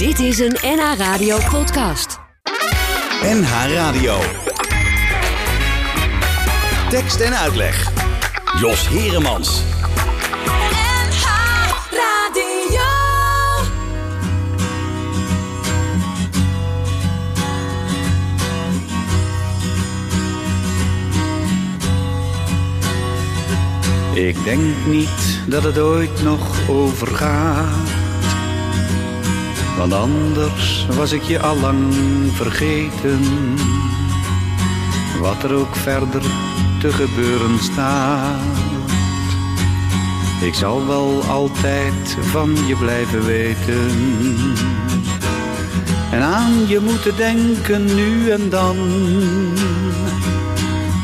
Dit is een NH Radio podcast. NH Radio. Tekst en uitleg. Jos Heremans. NH Radio. Ik denk niet dat het ooit nog overgaat. Want anders was ik je allang vergeten. Wat er ook verder te gebeuren staat. Ik zal wel altijd van je blijven weten. En aan je moeten denken nu en dan.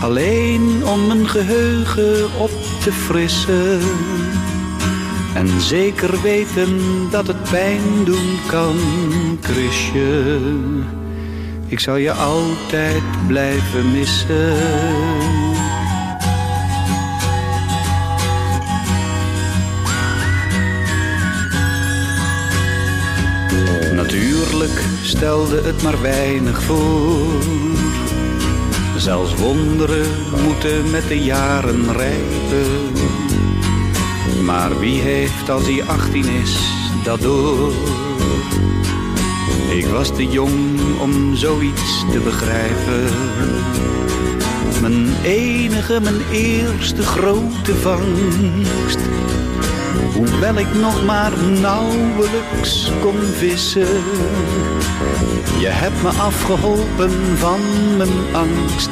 Alleen om mijn geheugen op te frissen. En zeker weten dat het pijn doen kan, Chrisje. Ik zal je altijd blijven missen. Natuurlijk stelde het maar weinig voor. Zelfs wonderen moeten met de jaren rijpen. Maar wie heeft als hij 18 is dat door? Ik was te jong om zoiets te begrijpen. Mijn enige, mijn eerste grote vangst. Hoewel ik nog maar nauwelijks kon vissen. Je hebt me afgeholpen van mijn angst.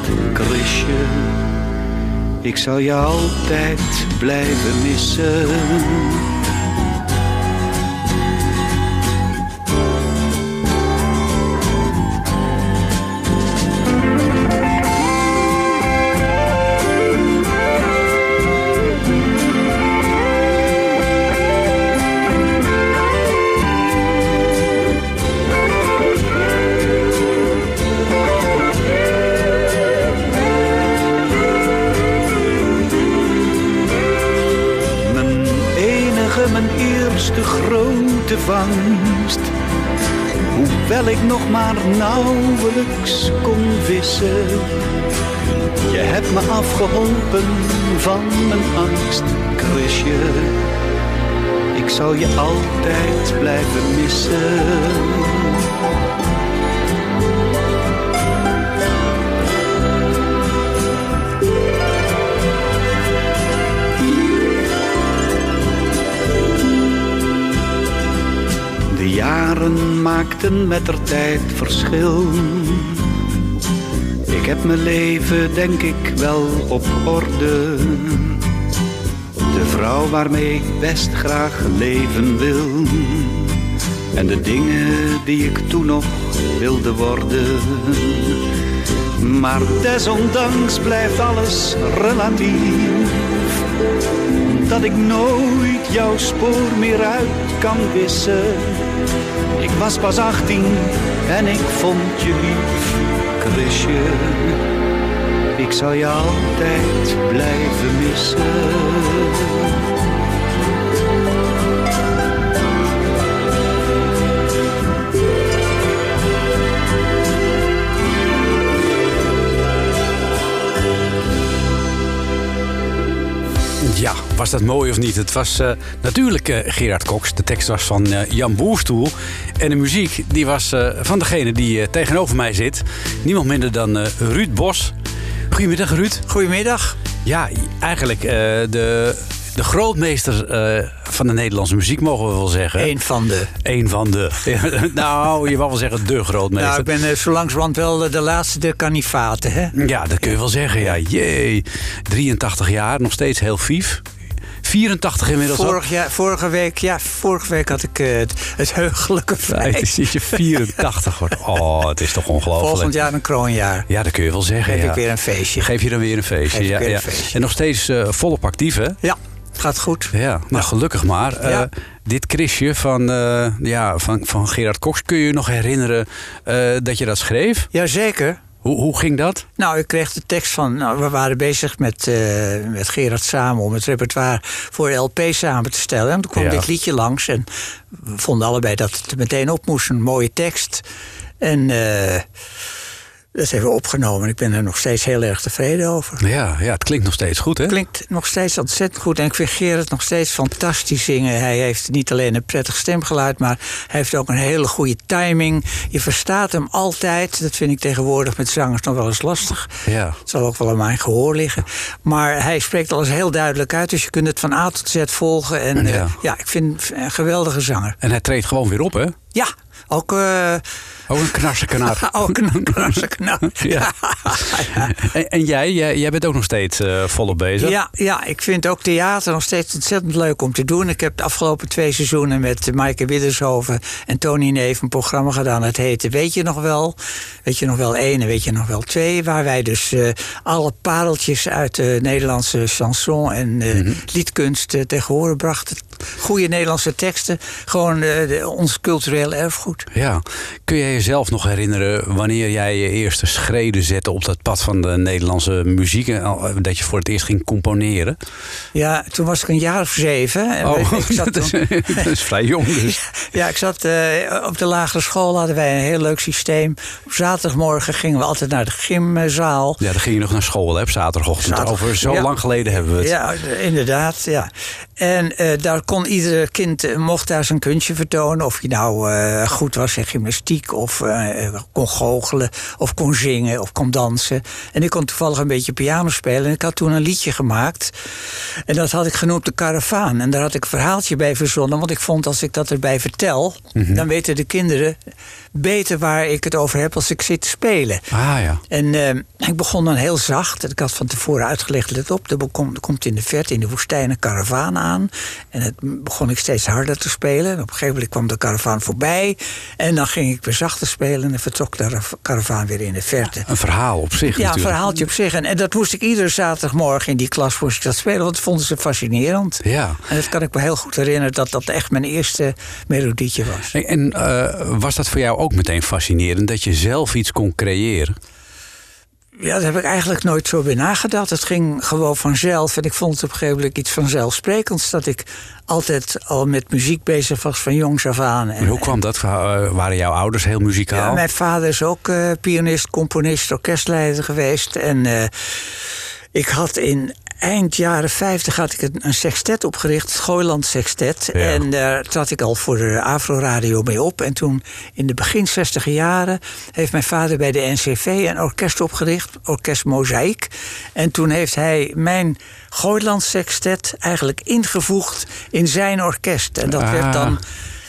Ik zal je altijd blijven missen. Hoewel ik nog maar nauwelijks kon vissen. Je hebt me afgeholpen van mijn angst, Chrisje. Ik zal je altijd blijven missen. Jaren maakten met der tijd verschil. Ik heb mijn leven denk ik wel op orde. De vrouw waarmee ik best graag leven wil. En de dingen die ik toen nog wilde worden. Maar desondanks blijft alles relatief dat ik nooit jouw spoor meer uit kan wissen. Ik was pas 18 en ik vond je lief, Chrisje. Ik zal je altijd blijven missen. Ja, was dat mooi of niet? Het was eh, natuurlijk eh, Gerard Cox. De tekst was van eh, Jan Boerstoel. En de muziek die was van degene die tegenover mij zit. Niemand minder dan Ruud Bos. Goedemiddag, Ruud. Goedemiddag. Ja, eigenlijk de, de grootmeester van de Nederlandse muziek, mogen we wel zeggen. Een van de. Eén van de. nou, je mag wel zeggen de grootmeester. Nou, ik ben eh, zo langzamerhand wel de laatste de kanifaten, hè? Ja, dat kun je wel zeggen. Ja, jee. 83 jaar, nog steeds heel vief. 84 inmiddels. Vorig jaar, vorige week, ja, vorige week had ik eh, het, het heugelijke Ja, het feit. is dat je 84 wordt. Oh, het is toch ongelooflijk. Volgend jaar een kroonjaar. Ja, dat kun je wel zeggen. Geef ja. ik weer een feestje. Geef je dan weer een feestje. Geef ja, weer een ja. feestje. En nog steeds eh, volop actief, hè? Ja, het gaat goed. Ja, nou gelukkig maar. Eh, dit Chrisje van, eh, ja, van, van Gerard Cox, kun je je nog herinneren eh, dat je dat schreef? Jazeker. Hoe, hoe ging dat? Nou, ik kreeg de tekst van. Nou, we waren bezig met, met Gerard samen om het repertoire voor de LP samen te stellen. En toen kwam Ja. dit liedje langs. En we vonden allebei dat het er meteen op moest. Een mooie tekst. En eh, dat hebben we opgenomen. Ik ben er nog steeds heel erg tevreden over. Ja, ja, het klinkt nog steeds goed, hè? Klinkt nog steeds ontzettend goed. En ik vind Gerard nog steeds fantastisch zingen. Hij heeft niet alleen een prettig stemgeluid, maar hij heeft ook een hele goede timing. Je verstaat hem altijd. Dat vind ik tegenwoordig met zangers nog wel eens lastig. Ja. Het zal ook wel aan mijn gehoor liggen. Maar hij spreekt alles heel duidelijk uit. Dus je kunt het van A tot Z volgen. En Ja. ja, ja ik vind hem een geweldige zanger. En hij treedt gewoon weer op, hè? Ja, ook... eh Oh, een knarse kanaar. ook een krasse knap. Ja. En, en jij, jij, jij bent ook nog steeds eh, volop bezig? Ja, ja, ik vind ook theater nog steeds ontzettend leuk om te doen. Ik heb de afgelopen twee seizoenen met Maaike Widdershoven en Tony Neef een programma gedaan. Dat heette Weet je nog wel? Weet je nog wel één en weet je nog wel twee? Waar wij dus eh, alle pareltjes uit de Nederlandse chanson en eh, liedkunst tegen horen brachten. Goede Nederlandse teksten. Gewoon eh, de- ons cultureel erfgoed. Ja. Kun jij jezelf nog herinneren wanneer jij je eerste schreden zette op dat pad van de Nederlandse muziek? en al- Dat je voor het eerst ging componeren? Ja, toen was ik een jaar of zeven. En Oh, ik zat dat is, toen- dat is vrij jong dus. Ja, ik zat eh, op de lagere school hadden wij een heel leuk systeem. Op zaterdagmorgen gingen we altijd naar de gymzaal. Ja, dan ging je nog naar school hè, op zaterdagochtend. Zaterdag, Over zo ja. lang geleden hebben we het. Ja, inderdaad. Ja. En eh, daar kon ieder kind eh, mocht daar zijn kunstje vertonen. Of je nou eh, goed was in gymnastiek, of kon goochelen, of kon zingen, of kon dansen. En ik kon toevallig een beetje piano spelen. En ik had toen een liedje gemaakt. En dat had ik genoemd De Karavaan. En daar had ik een verhaaltje bij verzonnen. Want ik vond als ik dat erbij vertel, dan weten de kinderen beter waar ik het over heb als ik zit te spelen. Ah ja. En ik begon dan heel zacht. Ik had van tevoren uitgelegd, let op, er er komt in de verte in de woestijn een karavaan aan. En het begon ik steeds harder te spelen. En op een gegeven moment kwam de karavaan voorbij. En dan ging ik weer zachter spelen en vertrok de ra- karavaan weer in de verte. Een verhaal op zich Ja, een natuurlijk. verhaaltje op zich. En, en dat moest ik iedere zaterdagmorgen in die klas moest ik dat spelen. Want dat vonden ze fascinerend. Ja. En dat kan ik me heel goed herinneren dat dat echt mijn eerste melodietje was. En, en, eh, was dat voor jou ook meteen fascinerend dat je zelf iets kon creëren? Ja, daar heb ik eigenlijk nooit zo bij nagedacht. Het ging gewoon vanzelf. En ik vond het op een gegeven moment iets vanzelfsprekends... dat ik altijd al met muziek bezig was van jongs af aan. En hoe kwam dat? Eh, waren jouw ouders heel muzikaal? Ja, mijn vader is ook eh, pianist, componist, orkestleider geweest. En eh, ik had in eind jaren 50 had ik een, een sextet opgericht, het Gooiland Sextet. Ja. En daar trad ik al voor de Afro-radio mee op. En toen in de begin 60 jaren heeft mijn vader bij de NCV een orkest opgericht, Orkest Mozaïek. En toen heeft hij mijn Gooiland Sextet eigenlijk ingevoegd in zijn orkest. En dat Ah, werd dan...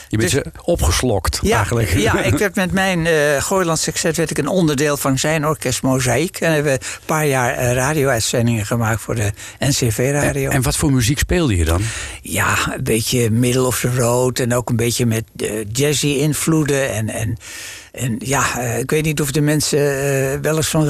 Je bent dus- ze opgeslokt Ja, eigenlijk. ja, ik werd met mijn eh Gooiland Sextet werd ik een onderdeel van zijn orkest Mozaïek. En hebben we een paar jaar eh, radio-uitzendingen gemaakt voor de NCV-radio. En wat voor muziek speelde je dan? Ja, een beetje middle of the road en ook een beetje met eh, jazzy-invloeden. En, en, en ja, eh, ik weet niet of de mensen eh, wel eens van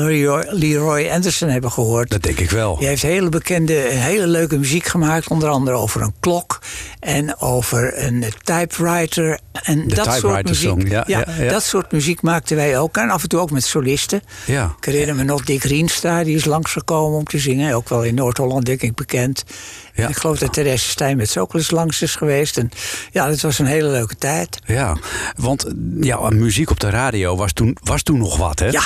Leroy, Anderson hebben gehoord. Dat denk ik wel. Die heeft hele bekende, hele leuke muziek gemaakt. Onder andere over een klok en over een typewriter. En De dat soort muziek. song, ja, ja, ja. dat soort muziek maakten wij ook. En af en toe ook met solisten. Ja. Ik herinner me nog Dick Rienstra, die is langsgekomen om te zingen. Ook wel in Noord-Holland, denk ik, bekend. Ja. Ik geloof dat Therese Stijnmets ook wel eens langs is geweest. En ja, dat was een hele leuke tijd. Ja, want ja, muziek op de radio was toen, was toen nog wat, hè? Ja.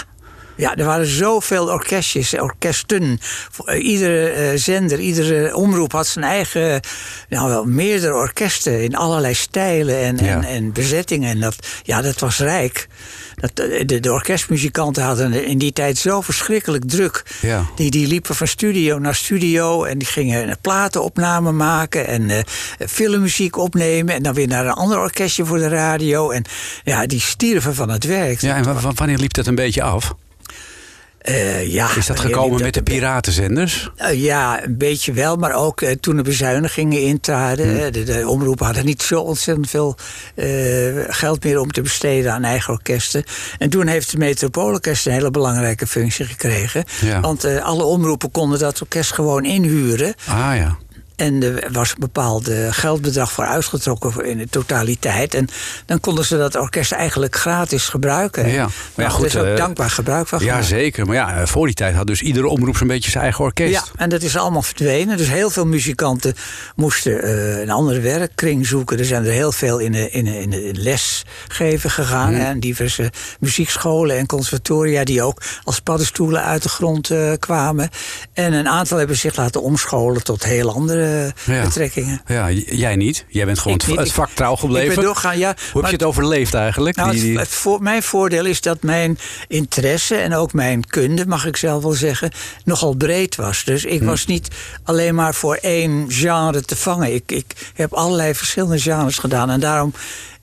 Ja, er waren zoveel orkestjes, orkesten. Eh, Iedere eh, zender, iedere omroep had zijn eigen, nou wel, meerdere orkesten in allerlei stijlen en, Ja. en, en bezettingen. En dat, ja, dat was rijk. Dat, eh, de, de orkestmuzikanten hadden in die tijd zo verschrikkelijk druk. Ja. Die, die liepen van studio naar studio en die gingen een platenopname maken en filmmuziek opnemen. En dan weer naar een ander orkestje voor de radio. En ja, die stierven van het werk. Ja, en wa- wa- wanneer liep dat een beetje af? Eh, ja, Is dat gekomen met de piratenzenders? Eh, ja, een beetje wel, maar ook eh, toen de bezuinigingen intraden. Hmm. De, de omroepen hadden niet zo ontzettend veel geld meer om te besteden aan eigen orkesten. En toen heeft het Metropoolorkest een hele belangrijke functie gekregen. Ja. Want alle omroepen konden dat orkest gewoon inhuren. Ah ja. En er was een bepaald eh, geldbedrag voor uitgetrokken in de totaliteit. En dan konden ze dat orkest eigenlijk gratis gebruiken. Ja, maar ja, Nou, goed, er is ook eh, dankbaar gebruik van Ja, zeker. Maar ja, eh, voor die tijd had dus iedere omroep zo'n beetje zijn eigen orkest. Ja, en dat is allemaal verdwenen. Dus heel veel muzikanten moesten een andere werkkring zoeken. Er zijn er heel veel in in in de les geven gegaan. Hè, En diverse muziekscholen en conservatoria... die ook als paddenstoelen uit de grond kwamen. En een aantal hebben zich laten omscholen tot heel andere Ja. betrekkingen. Ja, jij niet. Jij bent gewoon Ik niet. het Ik- vak trouw gebleven. Ik ben doorgaan, ja. Hoe heb je het overleefd eigenlijk? Nou, Die- het, die- het voor, mijn voordeel is dat mijn interesse en ook mijn kunde, mag ik zelf wel zeggen, nogal breed was. Dus Hm. ik was niet alleen maar voor één genre te vangen. Ik, ik heb allerlei verschillende genres gedaan en daarom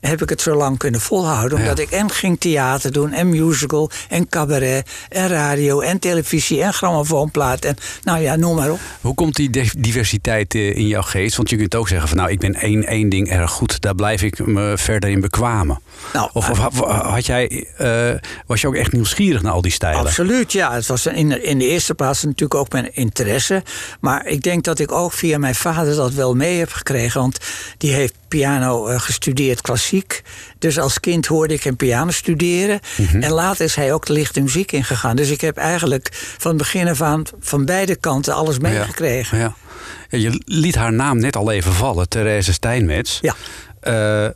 heb ik het zo lang kunnen volhouden. Omdat Ja. ik en ging theater doen, en musical, en cabaret, en radio, en televisie, en grammofoonplaat. En nou ja, noem maar op. Hoe komt die di- diversiteit eh, in jouw geest? Want je kunt ook zeggen van nou, ik ben één, één ding erg goed. Daar blijf ik me verder in bekwamen. Nou, Of, of ha- had jij, eh, was je ook echt nieuwsgierig naar al die stijlen? Absoluut, ja. Het was in de, in de eerste plaats natuurlijk ook mijn interesse. Maar ik denk dat ik ook via mijn vader dat wel mee heb gekregen. Want die heeft piano eh, gestudeerd, klassiek. Dus als kind hoorde ik hem piano studeren. En later is hij ook de lichte muziek ingegaan. Dus ik heb eigenlijk van het begin af aan van beide kanten alles meegekregen. Ja. Ja, Je liet haar naam net al even vallen, Therese Steinmetz. Ja. Eh,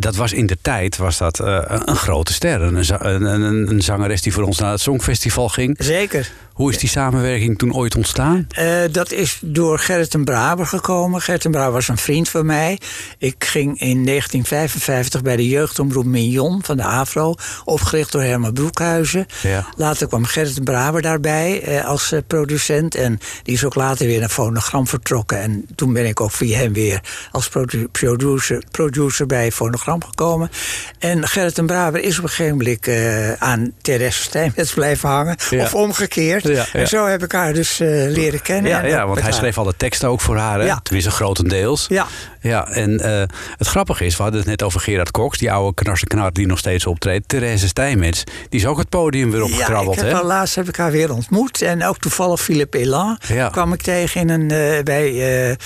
dat was in de tijd was dat, eh, een grote ster. Een, een, een, zangeres die voor ons naar het Songfestival ging. Zeker. Hoe is die samenwerking toen ooit ontstaan? Eh, dat is door Gerrit en Braber gekomen. Gerrit en Braber was een vriend van mij. Ik ging in 1955 bij de jeugdomroep Mignon van de AVRO... opgericht door Herman Broekhuizen. Ja. Later kwam Gerrit en Braber daarbij eh, als producent. En die is ook later weer naar Fonogram vertrokken. En toen ben ik ook via hem weer als produ- producer, producer bij Fonogram gekomen. En Gerrit en Braber is op een gegeven moment eh, aan Therese Steinmetz blijven hangen. Ja. Of omgekeerd. Ja, ja. En zo heb ik haar dus eh, leren kennen. Ja, ja want hij haar. schreef alle teksten ook voor haar. Hè? Ja. Tenminste, grotendeels. Ja. Ja, en eh, het grappige is, we hadden het net over Gerard Cox, die oude knarsenknar die nog steeds optreedt. Therese Steinmetz, die is ook het podium weer Ja, opgekrabbeld. ik heb laatst heb ik haar weer ontmoet. En ook toevallig Philippe Elan Ja. kwam ik tegen in een, eh, bij, eh,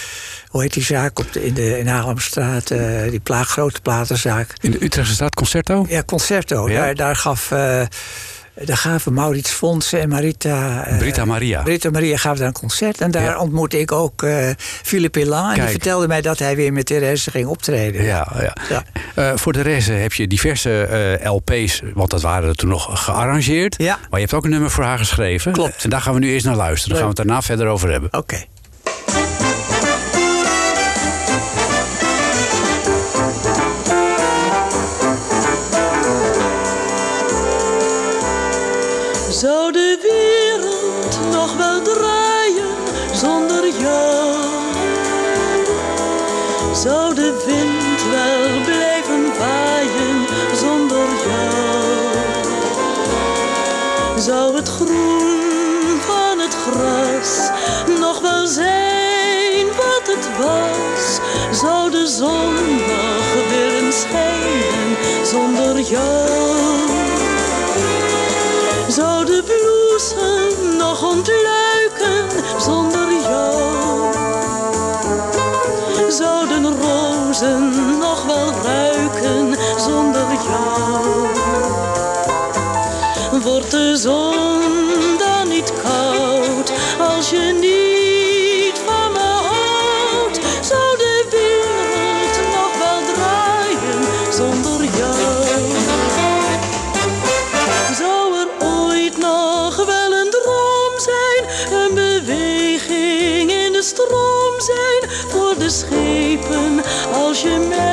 hoe heet die zaak op de, in de in Haarlemstraat, die grote platenzaak. In de Utrechtse stad Concerto? Ja, Concerto. Ja. Daar, daar gaf... eh, daar gaven Maurits Fonsen en Marita... eh, Brita Maria. Brita Maria gaf daar een concert. En daar Ja. ontmoette ik ook eh Philippe Elan. En die vertelde mij dat hij weer met Therese ging optreden. Ja, ja. Ja. Voor de rest heb je diverse LP's, want dat waren er toen nog gearrangeerd. Ja. Maar je hebt ook een nummer voor haar geschreven. Klopt. En daar gaan we nu eerst naar luisteren. Dan gaan we het daarna verder over hebben. Oké. Zou de zon nog willen schijnen zonder jou? Als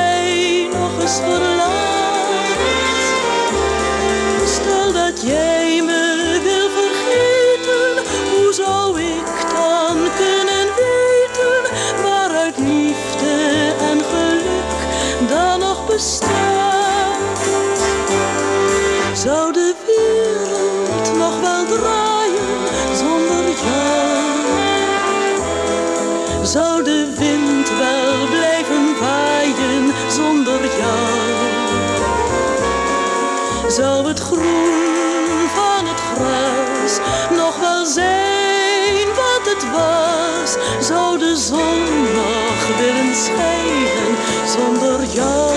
nog willen schijnen zonder jou.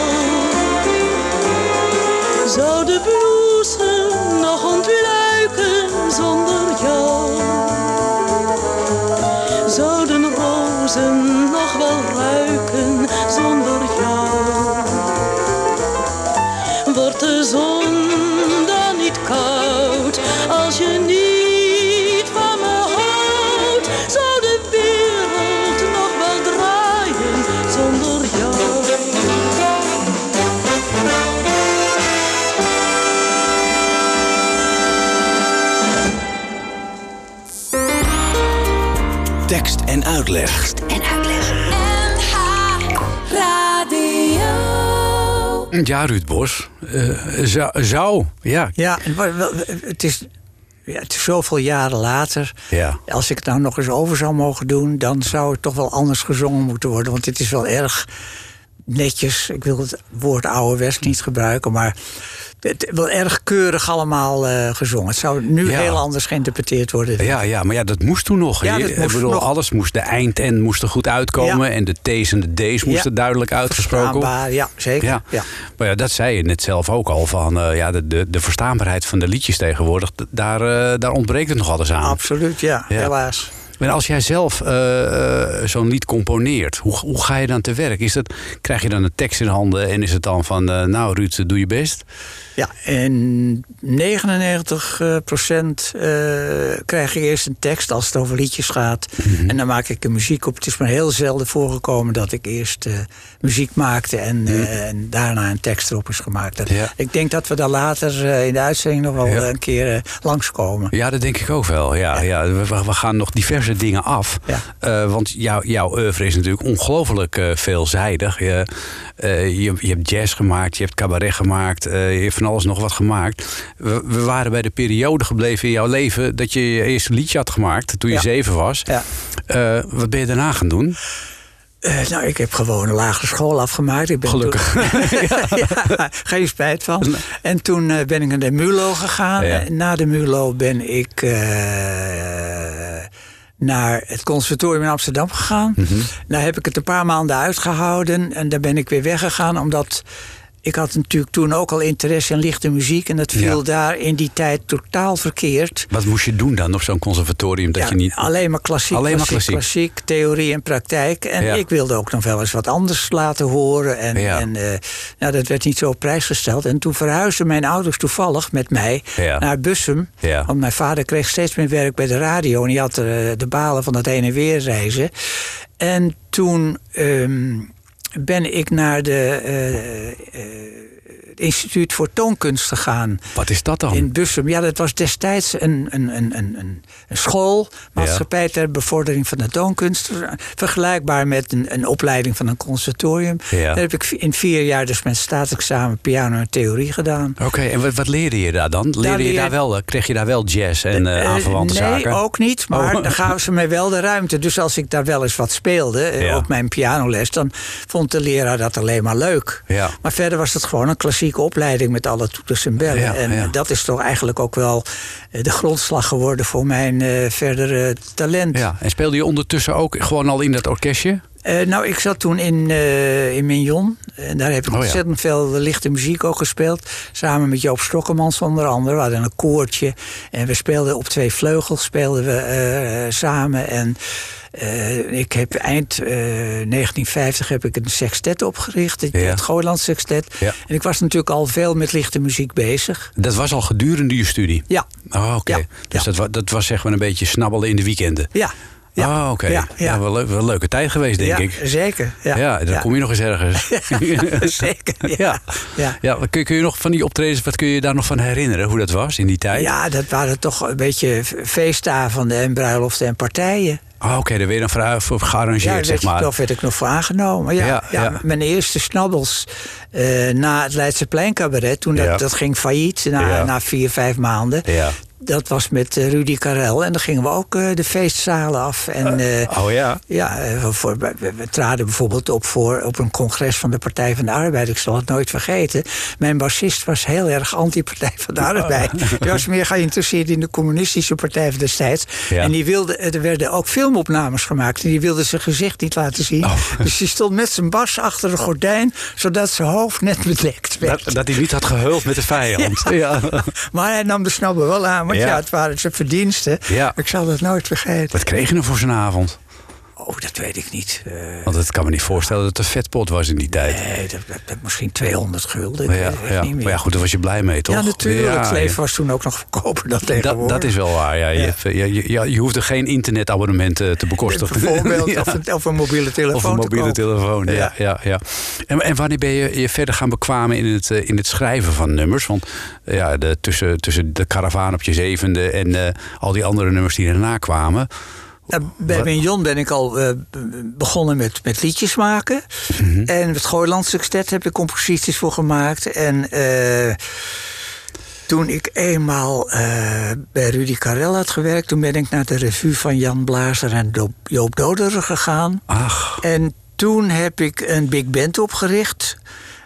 En uitleg. En uitleg. NH Radio. Ja, Ruud Bos. eh, zou, zou, ja. Ja, het is, ja, het is zoveel jaren later. Ja. Als ik het nou nog eens over zou mogen doen, dan zou het toch wel anders gezongen moeten worden. Want dit is wel erg netjes. Ik wil het woord ouderwets niet gebruiken, maar het wel erg keurig allemaal eh, gezongen. Het zou nu Ja. heel anders geïnterpreteerd worden. Ja, ja, maar ja, dat moest toen nog. Ja, dat moest bedoel, nog. alles moest, de eind en moest er goed uitkomen. Ja. En de T's en de D's moesten duidelijk uitgesproken worden. Verstaanbaar, ja, zeker. Ja. Ja. maar ja, dat zei je net zelf ook al. Van, eh, ja, de, de, de verstaanbaarheid van de liedjes tegenwoordig, daar, eh, daar ontbreekt het nog alles aan. Absoluut, ja, helaas. En als jij zelf zo'n lied componeert, hoe, hoe ga je dan te werk? Is dat, krijg je dan een tekst in handen en is het dan van, nou Ruud, doe je best? Ja, en 99 eh, procent eh, krijg je eerst een tekst als het over liedjes gaat. Mhm. En dan maak ik er muziek op. Het is maar heel zelden voorgekomen dat ik eerst eh, muziek maakte en, eh, en daarna een tekst erop is gemaakt. Dat- Mhm. Ja. Ik denk dat we daar later in de uitzending nog wel Ja. een keer langskomen. Ja, dat denk ik ook wel. Ja, ja. We, gaan nog diverse dingen af. Want jou, jouw oeuvre is natuurlijk ongelooflijk veelzijdig. Je, je, je hebt jazz gemaakt, je hebt cabaret gemaakt, je hebt van alles nog wat gemaakt. We, we waren bij de periode gebleven in jouw leven dat je je eerste liedje had gemaakt toen je Ja. zeven was. Ja. Eh, wat ben je daarna gaan doen? Eh, nou, ik heb gewoon een lagere school afgemaakt. Ik ben Gelukkig. Toen, ja, geen spijt van. En toen eh, ben ik naar de MULO gegaan. Ja. Na de MULO ben ik naar het conservatorium in Amsterdam gegaan. Mhm. Daar heb ik het een paar maanden uitgehouden. En daar ben ik weer weggegaan, omdat... Ik had natuurlijk toen ook al interesse in lichte muziek. En dat viel Ja. daar in die tijd totaal verkeerd. Wat moest je doen dan op zo'n conservatorium? Dat Ja, je niet... Alleen maar klassiek, Alleen maar klassiek, klassiek, theorie en praktijk. En Ja. ik wilde ook nog wel eens wat anders laten horen. En, Ja. en nou, dat werd niet zo op prijs gesteld. En toen verhuisden mijn ouders toevallig met mij naar Bussum. Want mijn vader kreeg steeds meer werk bij de radio. En die had eh, de balen van dat heen en weer reizen. En toen ehm, ben ik naar de... eh, eh, het Instituut voor Toonkunst gegaan. Wat is dat dan? In Bussum. Ja, dat was destijds een, een, een, een, een- school. Maatschappij ter bevordering van de toonkunst. Vergelijkbaar met een, een opleiding van een conservatorium. Ja. Daar heb ik in vier jaar dus mijn staatsexamen piano en theorie gedaan. Oké, en wat, wat leerde je daar dan? Leerde je leer- daar wel, eh, kreeg je daar wel jazz en eh, Eh, aanverwante nee, zaken? ook niet. Maar Oh. dan gaven ze mij wel de ruimte. Dus als ik daar wel eens wat speelde eh, Ja. op mijn pianoles... dan vond de leraar dat alleen maar leuk. Ja. Maar verder was het gewoon een klassieke opleiding... met alle toeters en bellen. Ja, en ja. eh, dat is toch eigenlijk ook wel eh, de grondslag geworden... voor mijn eh, verdere talent. Ja, en speelde je ondertussen ook gewoon al in dat orkestje? Eh, nou, ik zat toen in, eh in Mignon. En daar heb ik Oh, ja. ontzettend veel lichte muziek ook gespeeld. Samen met Joop Stokkemans onder andere. We hadden een koortje. En we speelden op twee vleugels speelden we eh, samen. En ik heb eind eh, 1950 heb ik een sextet opgericht. Het, Ja. het Sextet. Ja. En ik was natuurlijk al veel met lichte muziek bezig. Dat was al gedurende je studie? Ja, Oh, oké. Ja, Dus. Dat, wa- dat was zeg maar een beetje snabbelen in de weekenden? ja. Ja oh, oké. Ja, ja. wel, wel een leuke tijd geweest, denk ja, ik. zeker. Ja, Ja, dan kom je nog eens ergens. zeker. Ja. Ja. Ja. Ja, wat kun, kun je nog van die optredens, wat kun je daar nog van herinneren? Hoe dat was in die tijd? Ja, dat waren toch een beetje feestavonden en bruiloften en partijen. Oh, oké, daar ben je dan voor, voor Ja, gearrangeerd, daar zeg maar. daar werd ik nog voor aangenomen. Ja, Ja, ja, ja. Mijn eerste snabbels eh, na het Leidse Pleincabaret, toen dat, Ja. dat ging failliet na, Ja. na vier, vijf maanden. Dat was met eh, Rudy Karel. En dan gingen we ook eh, de feestzalen af. En, eh, Oh ja. ja, voor, we, we- traden bijvoorbeeld op voor, op een congres van de Partij van de Arbeid. Ik zal het nooit vergeten. Mijn bassist was heel erg anti-Partij van de Arbeid. Hij was meer geïnteresseerd in de communistische partij van destijds. Ja. En die wilde, er werden ook filmopnames gemaakt. En die wilde zijn gezicht niet laten zien. Oh. Dus die stond met zijn bas achter een gordijn. Zodat zijn hoofd net bedekt werd. Dat, dat hij niet had gehuld met de vijand. Ja. Maar hij nam de snabben wel aan. Want Ja. ja, het waren zijn verdiensten. Ja. Ik zal dat nooit vergeten. Wat kreeg je nou voor zijn avond? Oh, dat weet ik niet. Eh, Want het kan me niet voorstellen dat het een vetpot was in die tijd. nee, dat, dat, dat misschien 200 gulden. Maar ik ja, ja. maar ja, goed, daar was je blij mee, toch? Ja, natuurlijk. Het leven was toen ook nog goedkoper dan Dat, tegenwoordig. dat is wel waar. Ja. Je, eh, je, je, je hoefde geen internetabonnement te bekostigen. Bijvoorbeeld, of, een, of een mobiele telefoon Of een mobiele telefoon, ja. Ja. ja, En, en wanneer ben je je verder gaan bekwamen in het, eh, in het schrijven van nummers? Want ja, de, tussen, tussen de karavaan op je zevende en al die andere nummers die erna kwamen. Nou, bij Wat- Mignon ben ik al eh, begonnen met, met liedjes maken. Mhm. En het Gooiland Sextet heb ik composities voor gemaakt. En eh, toen ik eenmaal eh, bij Rudy Karel had gewerkt... toen ben ik naar de revue van Jan Blazer en Do- Joop Doderer gegaan. Ach, En toen heb ik een big band opgericht.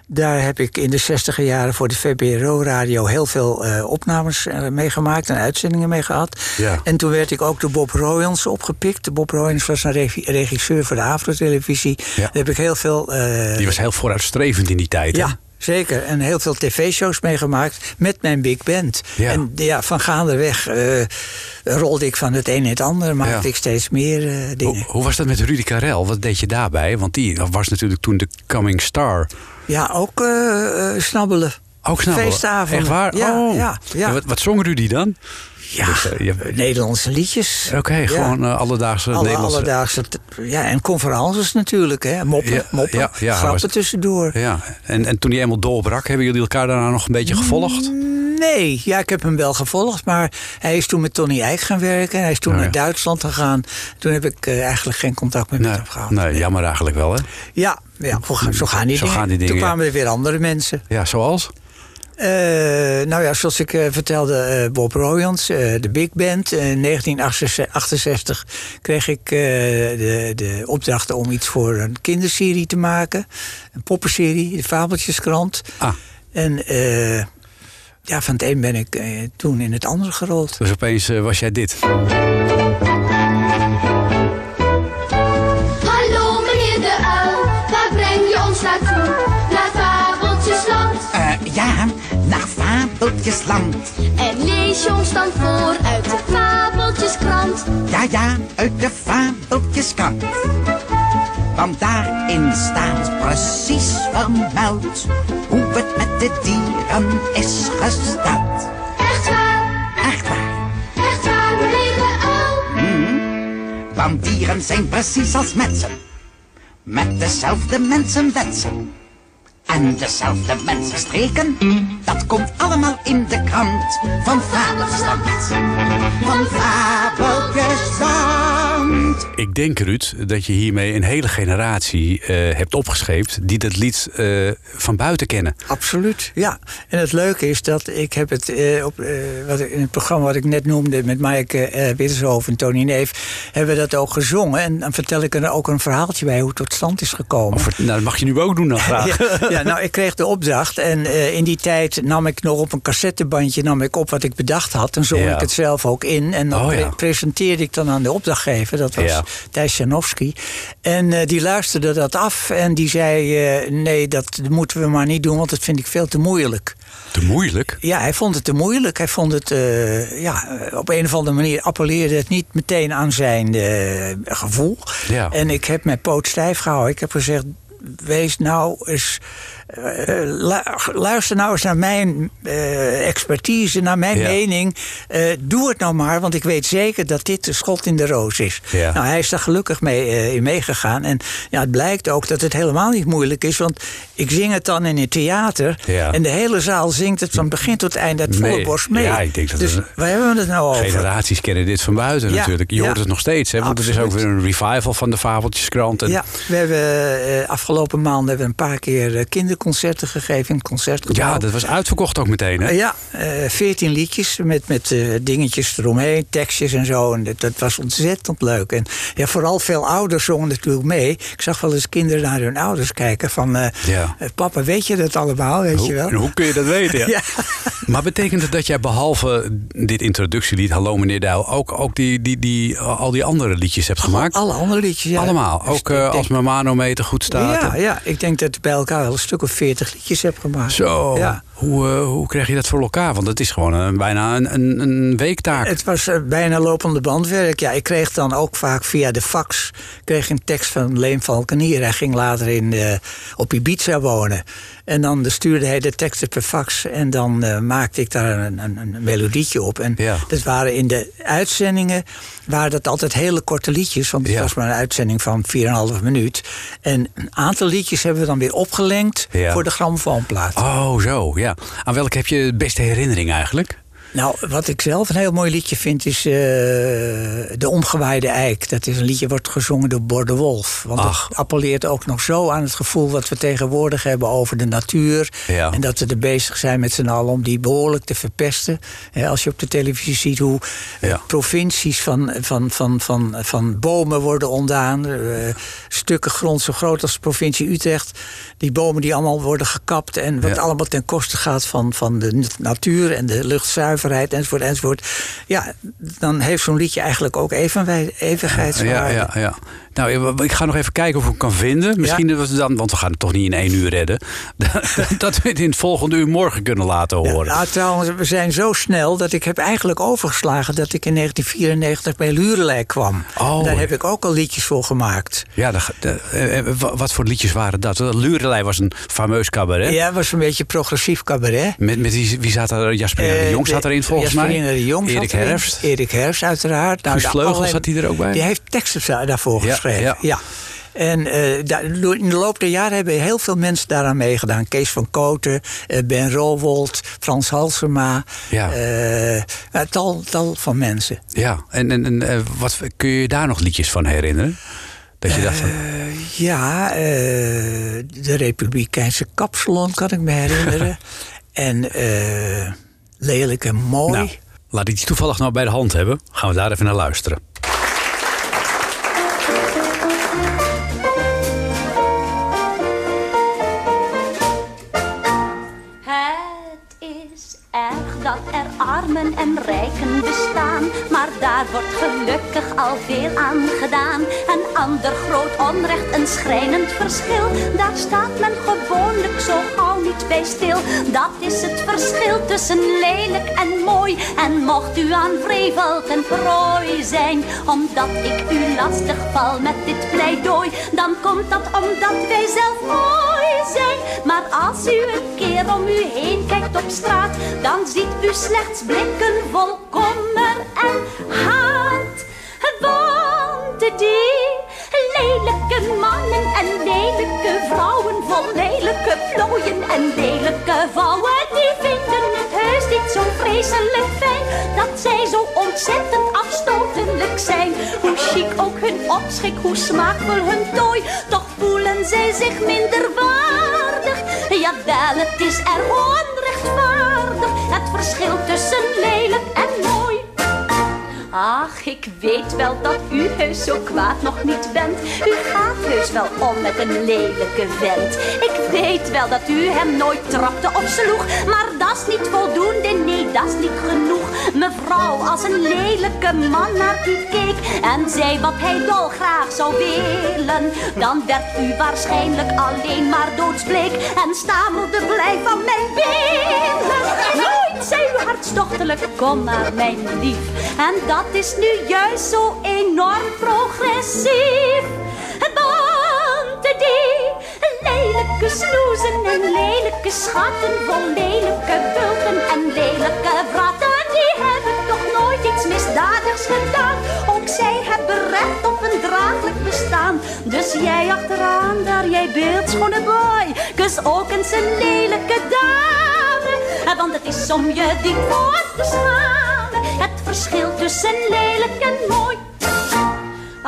Daar heb ik in de zestiger jaren voor de VPRO-radio heel veel eh, opnames eh, meegemaakt en uitzendingen mee gehad. Ja. En toen werd ik ook door Bob Royans opgepikt. Bob Royans was een regi- regisseur voor de Afro-televisie. Ja. Daar heb ik heel veel. eh, die was heel vooruitstrevend in die tijd. hè? ja, zeker. En heel veel tv-shows meegemaakt met mijn big band. Ja. En ja, van gaandeweg rolde ik van het een in het ander. Maakte Ja. ik steeds meer dingen. Hoe, hoe was dat met Rudy Karel? Wat deed je daarbij? Want die was natuurlijk toen de coming star. Ja, ook eh, snabbelen. Ook snel. Feestavonden. Echt waar? Ja, oh. ja, ja. Wat, wat zong Rudy dan? Ja, Dus, eh, je- Nederlandse liedjes. Oké, Ja. gewoon eh, alledaagse Alle Nederlandse... alledaagse. Ja, en conferences natuurlijk, hè. Moppen, Ja, moppen ja, ja, grappen was- tussendoor. Ja, en, en toen hij eenmaal doorbrak, hebben jullie elkaar daarna nog een beetje gevolgd? Nee, ja, ik heb hem wel gevolgd, maar hij is toen met Tony Eijk gaan werken. Hij is toen Oh, naar Duitsland gegaan. Toen heb ik eh, eigenlijk geen contact meer met hem gehad. nee, jammer eigenlijk wel, hè? Ja, ja zo, gaan- zo gaan die Zo dingen. gaan die dingen, Toen kwamen er weer andere mensen. Ja, zoals? Eh, nou ja, zoals ik eh, vertelde, eh, Bob Royans, de Big Band. In 1968 kreeg ik de, de opdracht om iets voor een kinderserie te maken. Een poppenserie, de Fabeltjeskrant. Ah, En ja, van het een ben ik toen in het andere gerold. dus opeens was jij dit. En lees je ons dan voor uit de Fabeltjeskrant. Ja, ja, uit de Fabeltjeskrant. Want daarin staat precies vermeld hoe het met de dieren is gesteld. Echt waar, Echt waar, echt waar meneer uil. want dieren zijn precies als mensen. Met dezelfde mensenwensen. En dezelfde mensenstreken. Dat komt allemaal in de krant van Fabeltjesland. Van Fabeltjesland. Ik denk, Ruud, dat je hiermee een hele generatie eh, hebt opgescheept... die dat lied eh, van buiten kennen. Absoluut, ja. En het leuke is dat ik heb het eh, op, eh, wat, in het programma wat ik net noemde... met Maaike eh, Wittershoofd en Tony Neef... hebben we dat ook gezongen. En dan vertel ik er ook een verhaaltje bij hoe het tot stand is gekomen. Of, nou, dat mag je nu ook doen dan graag. Ja, ja, nou, ik kreeg de opdracht en eh, in die tijd nam ik nog op een cassettebandje nam ik op wat ik bedacht had. En zong Ja. ik het zelf ook in. En dan Oh, ja. pre- presenteerde ik dan aan de opdrachtgever, dat was Ja. Thijs Janowski. En eh, die luisterde dat af en die zei: eh, Nee, dat moeten we maar niet doen, want dat vind ik veel te moeilijk. Te moeilijk. Ja, hij vond het te moeilijk. Hij vond het, ja, op een of andere manier appelleerde het niet meteen aan zijn gevoel. Ja. En ik heb mijn poot stijf gehouden. Ik heb gezegd, wees nou eens, luister nou eens naar mijn eh, expertise, naar mijn Ja. mening. Eh, doe het nou maar, want ik weet zeker dat dit de schot in de roos is. Ja. Nou, hij is daar gelukkig mee eh, in meegegaan. En ja, het blijkt ook dat het helemaal niet moeilijk is, want ik zing het dan in het theater. Ja. En de hele zaal zingt het van begin tot eind uit volle Nee. borst mee. Ja, ik denk dat dus waar hebben we het nou over? Generaties kennen dit van buiten natuurlijk. Je hoort het nog steeds, hè? Want het is ook weer een revival van de Fabeltjeskrant. En, Ja, we hebben eh, afgelopen maanden hebben we een paar keer eh, kinderconcerten gegeven in het concertgebouw. Ja, dat was uitverkocht ook meteen, hè? Eh, ja, veertien liedjes met, met eh, dingetjes eromheen, tekstjes en zo. En dat, dat was ontzettend leuk. En ja, vooral veel ouders zongen natuurlijk mee. Ik zag wel eens kinderen naar hun ouders kijken van... eh, Ja. eh, papa, weet je dat allemaal, weet je wel? Hoe, hoe kun je dat weten? Ja. Ja. Maar betekent het dat jij behalve dit introductielied, Hallo meneer Duil, ook, ook die, die, die, al die andere liedjes hebt gemaakt? Alle andere liedjes, ja. Allemaal. Dus Ook eh, denk- als mijn manometer goed staat. Ja, ja, ik denk dat bij elkaar wel een stuk of veertig liedjes heb gemaakt. Zo. Ja. Hoe, eh, hoe krijg je dat voor elkaar? Want het is gewoon een, bijna een, een, weektaak. Het was eh, bijna lopende bandwerk. Ja, ik kreeg dan ook vaak via de fax kreeg een tekst van Leen Valkenier. Hij ging later in, eh, op Ibiza wonen. En dan stuurde hij de teksten per fax. En dan eh, maakte ik daar een, een, een melodietje op. En Ja. dat waren in de uitzendingen waren dat altijd hele korte liedjes. Want het Ja. was maar een uitzending van 4,5 minuut. En een aantal liedjes hebben we dan weer opgelengd Ja. voor de grammofoonplaat. Oh, zo, ja. Aan welke heb je de beste herinnering eigenlijk? Nou, wat ik zelf een heel mooi liedje vind is eh, De Omgewaaide Eik. Dat is een liedje wordt gezongen door Bor de Wolf. Want Ach. dat appelleert ook nog zo aan het gevoel wat we tegenwoordig hebben over de natuur. Ja. En dat we er bezig zijn met z'n allen om die behoorlijk te verpesten. Als je op de televisie ziet hoe eh, Ja. provincies van, van, van, van, van bomen worden ontdaan. eh, stukken grond zo groot als de provincie Utrecht. Die bomen die allemaal worden gekapt. En wat Ja. allemaal ten koste gaat van, van de natuur en de luchtzuiverheid enzovoort enzovoort. Ja, dan heeft zo'n liedje eigenlijk ook evigheidswaarde. Ja, ja, ja. Nou, ik ga nog even kijken of ik hem kan vinden. Misschien dat we het dan, want we gaan het toch niet in één uur redden. dat we het in het volgende uur morgen kunnen laten Ja, horen. nou, trouwens, we zijn zo snel dat ik heb eigenlijk overgeslagen dat ik in 1994 bij Lurelei kwam. Oh. Daar heb ik ook al liedjes voor gemaakt. Ja, eh, eh, wa- wat voor liedjes waren dat? Lurelei was een fameus cabaret. Ja, was een beetje progressief cabaret. Met, met wie, wie zat er? Jasperina de Eh, Jong zat erin volgens Jasperina mij. de Jong Erik. Herfst. Erik Herfst, uiteraard. Nou, Guus Vleugel zat die er ook bij? Die heeft teksten daarvoor Ja, geschreven. Ja. Ja. En daar- in de loop der jaren hebben heel veel mensen daaraan meegedaan. Kees van Koten, eh, Ben Rowold, Frans Halsema. Ja. eh, tal, tal van mensen. Ja, en, en, en wat, kun je je daar nog liedjes van herinneren? Dat je dacht van, Ja, de Republikeinse Kapsalon kan ik me herinneren. en lelijk en mooi. nou, laat ik die toevallig nou bij de hand hebben. Gaan we daar even naar luisteren. Wordt gelukkig al veel aan gedaan. Een ander groot onrecht, een schrijnend verschil, daar staat men gewoonlijk zo gauw niet bij stil. Dat is het verschil tussen lelijk en mooi. En mocht u aan vrevel ten prooi zijn, omdat ik u lastig val met dit pleidooi, dan komt dat omdat wij zelf mooi zijn. Maar als u een keer om u heen kijkt op straat, dan ziet u slechts blikken vol en haat. Die lelijke mannen en lelijke vrouwen vol lelijke plooien en lelijke vrouwen, die vinden het heus niet zo vreselijk fijn dat zij zo ontzettend afstotelijk zijn. Hoe chic ook hun opschik, hoe smaakvol hun tooi, toch voelen zij zich minder waardig. Jawel, het is erg onrechtvaardig, het verschil tussen lelijk en mooi. Ach, ik weet wel dat u heus zo kwaad nog niet bent. U gaat heus wel om met een lelijke vent. Ik weet wel dat u hem nooit trapte of sloeg. Maar dat is niet voldoende, nee, dat is niet genoeg. Mevrouw, als een lelijke man naar u keek en zei wat hij dolgraag zou willen, dan werd u waarschijnlijk alleen maar doodsbleek en stamelde blij van mijn billen. Zei u hartstochtelijk, kom maar mijn lief. En dat is nu juist zo enorm progressief. Want die lelijke snoezen en lelijke schatten vol lelijke bulten en lelijke vratten, die hebben toch nooit iets misdadigs gedaan. Ook zij hebben recht op een draaglijk bestaan. Dus jij achteraan, daar jij beeldschone boy, kus ook eens een lelijke dame. Want het is om je diep voor te schamen, het verschil tussen lelijk en mooi.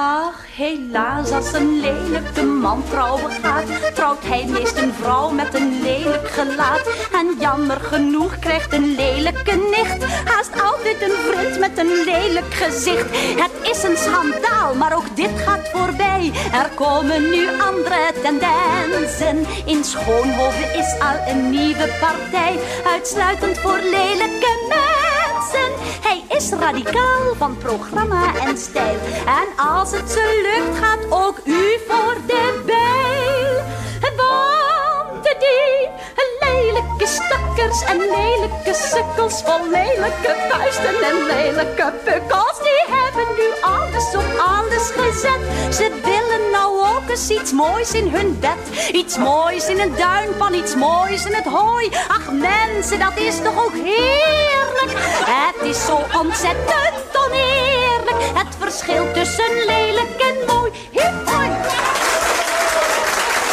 Ach, helaas, als een lelijke man trouwen gaat, trouwt hij meest een vrouw met een lelijk gelaat. En jammer genoeg krijgt een lelijke nicht haast altijd een vriend met een lelijk gezicht. Het is een schandaal, maar ook dit gaat voorbij. Er komen nu andere tendensen. In Schoonhoven is al een nieuwe partij, uitsluitend voor lelijke mensen. Hij is radicaal van programma en stijl. En als het zo lukt, gaat ook u voor de bijl. Want die lelijke en lelijke sukkels vol lelijke vuisten en lelijke pukkels, die hebben nu alles op alles gezet. Ze willen nou ook eens iets moois in hun bed. Iets moois in een duinpan, iets moois in het hooi. Ach mensen, dat is toch ook heerlijk. Het is zo ontzettend oneerlijk. Het verschil tussen lelijk en mooi. Hip, hoi.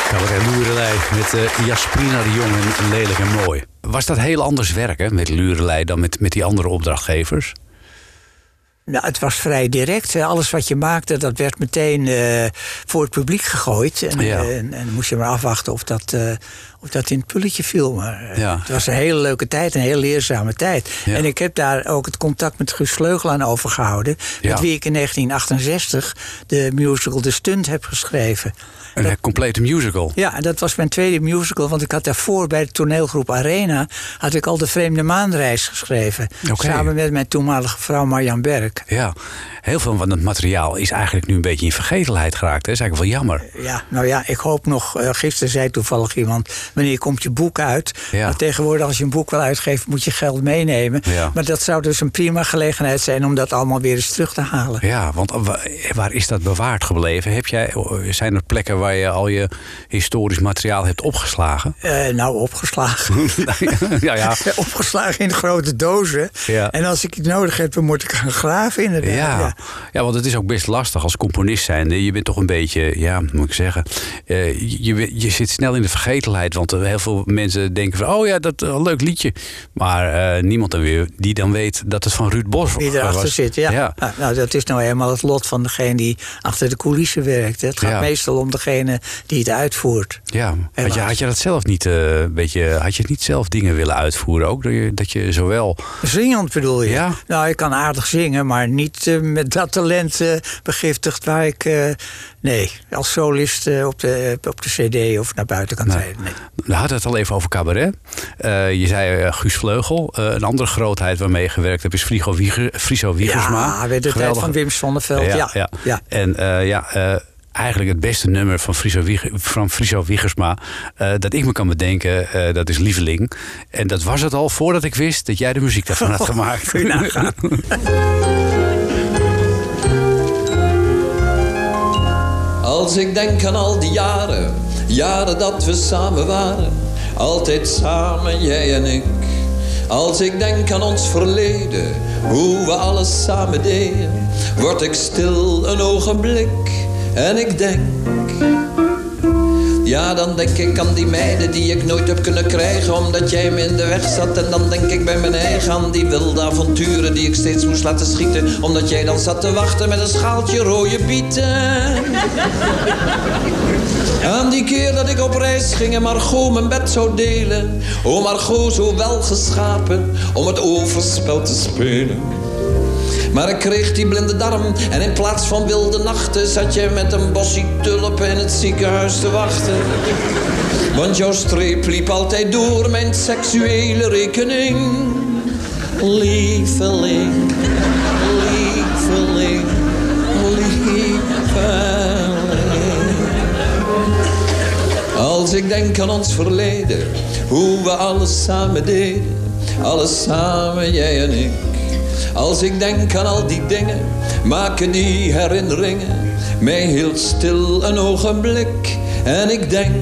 Cabaret Lurelei met uh, Jasprina de Jong en Lelijk en Mooi. Was dat heel anders werken met Lurelei dan met, met die andere opdrachtgevers? Nou, het was vrij direct. Alles wat je maakte, dat werd meteen eh, voor het publiek gegooid. En, Ja. eh, en, moest je maar afwachten of dat, eh, of dat in het pulletje viel. Maar eh, Ja. het was een hele leuke tijd, een heel leerzame tijd. Ja. En ik heb daar ook het contact met Guus Vleugel aan overgehouden. Ja. Met wie ik in 1968 de musical De Stunt heb geschreven. Een eh, complete musical. Ja, dat was mijn tweede musical, want ik had daarvoor bij de toneelgroep Arena had ik al de Vreemde Maanreis geschreven. Samen met mijn toenmalige vrouw Marjan Berk. Ja, heel veel van het materiaal is eigenlijk nu een beetje in vergetelheid geraakt. Hè? Dat is eigenlijk wel jammer. Ja, nou ja, ik hoop nog. eh, gisteren zei toevallig iemand: wanneer komt je boek uit? Ja. Maar tegenwoordig, als je een boek wil uitgeven, moet je geld meenemen. Ja. Maar dat zou dus een prima gelegenheid zijn om dat allemaal weer eens terug te halen. Ja, want wa- waar is dat bewaard gebleven? Heb jij, zijn er plekken waar je al je historisch materiaal hebt opgeslagen? Eh, nou, opgeslagen. ja, ja. opgeslagen in grote dozen. Ja. En als ik het nodig heb, dan moet ik gaan graven inderdaad. Ja. Ja. Ja. want het is ook best lastig als componist zijnde. Je bent toch een beetje, ja, hoe moet ik zeggen. eh, je, je zit snel in de vergetelheid. Want eh, heel veel mensen denken van, oh ja, dat een leuk liedje. Maar eh, niemand dan weer die dan weet dat het van Ruud Bos Wie erachter was. zit, ja. ja. Nou, nou, dat is nou helemaal het lot van degene die achter de coulissen werkt. hè. Het gaat Ja. meestal om degene die het uitvoert. Ja, had je, had je dat zelf niet, eh, een beetje, had je niet zelf dingen willen uitvoeren ook? Dat je, dat je zowel, Zingend bedoel je? Ja. Nou, ik kan aardig zingen, maar niet eh, met dat talent eh, begiftigd waar ik... nee, als solist eh, op, de, op de cd of naar buiten kan treden. Nee. we hadden het al even over cabaret. Eh, je zei eh, Guus Vleugel. Een andere grootheid waarmee je gewerkt hebt is Frigo, Wieger, Friso Wiegersma. Ja, weer de tijd Geweldige- van Wim Sonneveld. Ja, Ja, ja. ja. En ja, eigenlijk het beste nummer van Friso, Wieg- van Friso Wiegersma... dat ik me kan bedenken, dat is Lieveling. En dat was het al voordat ik wist dat jij de muziek daarvan had gemaakt. kun Als ik denk aan al die jaren, jaren dat we samen waren, altijd samen, jij en ik. Als ik denk aan ons verleden, hoe we alles samen deden, word ik stil een ogenblik en ik denk. Ja, dan denk ik aan die meiden die ik nooit heb kunnen krijgen Omdat jij me in de weg zat En dan denk ik bij mijn eigen aan die wilde avonturen Die ik steeds moest laten schieten Omdat jij dan zat te wachten met een schaaltje rode bieten aan die keer dat ik op reis ging en Margot mijn bed zou delen. O Margot, zo wel geschapen om het overspel te spelen. Maar ik kreeg die blinde darm en in plaats van wilde nachten zat je met een bossie tulpen in het ziekenhuis te wachten. Want jouw streep liep altijd door mijn seksuele rekening. Lieveling, lieveling, lieveling. Als ik denk aan ons verleden, hoe we alles samen deden, alles samen, jij en ik. Als ik denk aan al die dingen, maken die herinneringen mij heel stil een ogenblik. En ik denk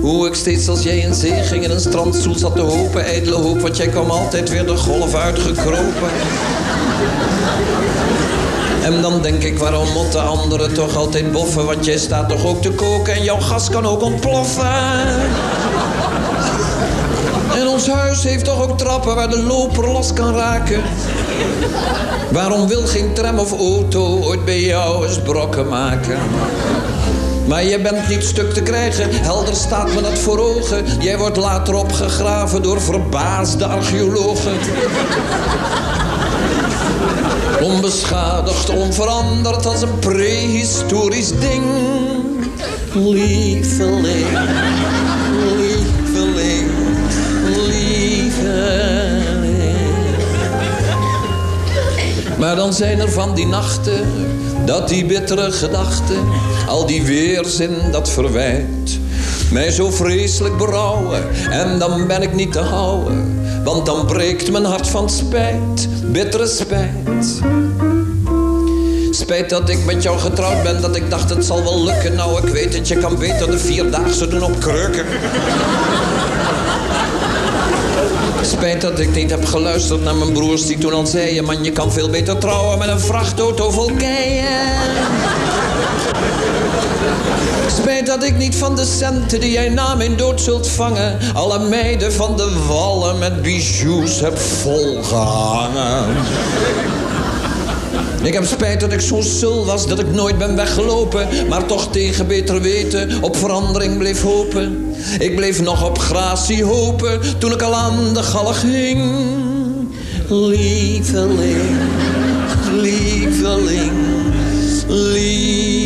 hoe ik steeds als jij in zee ging in een strandstoel zat te hopen, ijdele hoop, want jij kwam altijd weer de golf uitgekropen. En dan denk ik, waarom moeten anderen toch altijd boffen? Want jij staat toch ook te koken en jouw gas kan ook ontploffen. Ons huis heeft toch ook trappen waar de loper los kan raken. Waarom wil geen tram of auto ooit bij jou eens brokken maken? Maar je bent niet stuk te krijgen, helder staat me dat voor ogen. Jij wordt later opgegraven door verbaasde archeologen. Onbeschadigd, onveranderd als een prehistorisch ding. Lieveling, Maar dan zijn er van die nachten, dat die bittere gedachten, al die weerzin dat verwijt, mij zo vreselijk berouwen. En dan ben ik niet te houden, want dan breekt mijn hart van spijt, bittere spijt. Spijt dat ik met jou getrouwd ben, dat ik dacht het zal wel lukken. Nou, ik weet het, je kan beter de vierdaagse doen op kreuken. Spijt dat ik niet heb geluisterd naar mijn broers die toen al zeiden... man, je kan veel beter trouwen met een vrachtauto vol keien. Spijt dat ik niet van de centen die jij na mijn dood zult vangen... alle meiden van de wallen met bijoux heb volgehangen. Ik heb spijt dat ik zo sul was dat ik nooit ben weggelopen... maar toch tegen beter weten op verandering bleef hopen. Ik bleef nog op gratie hopen toen ik al aan de galg hing. Lieveling, lieveling, lieveling.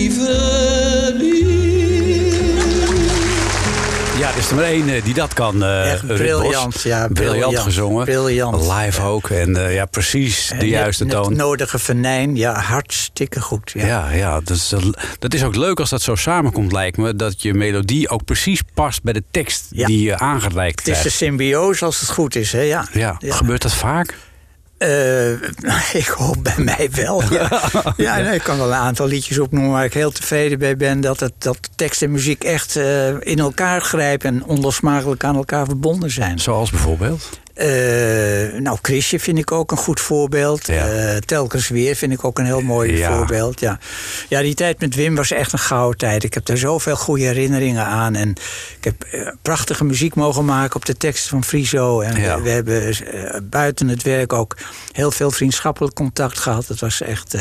Is er maar één eh, die dat kan. Echt Bos. briljant, ja, Briljant gezongen. briljant. Live ook. En eh, ja, precies de juiste net- toon. Het nodige venijn, ja, hartstikke goed. Ja. Ja, ja dat, is, dat is ook leuk als dat zo samenkomt, lijkt me. Dat je melodie ook precies past bij de tekst Ja. die je aangereikt Het is de krijgt. symbiose als het goed is, hè? Ja. Ja, gebeurt dat vaak? Eh, ik hoop bij mij wel. Ja, ja nee, ik kan wel een aantal liedjes opnoemen waar ik heel tevreden bij ben. Dat, het, dat tekst en muziek echt eh, in elkaar grijpen en onlosmakelijk aan elkaar verbonden zijn. Zoals bijvoorbeeld? Eh, nou, Chrisje vind ik ook een goed voorbeeld. Ja. Eh, telkens weer vind ik ook een heel mooi Ja. voorbeeld. Ja. ja, die tijd met Wim was echt een gouden tijd. Ik heb daar zoveel goede herinneringen aan. En ik heb eh, prachtige muziek mogen maken op de teksten van Friso. En Ja. we, we hebben buiten het werk ook heel veel vriendschappelijk contact gehad. Dat was echt.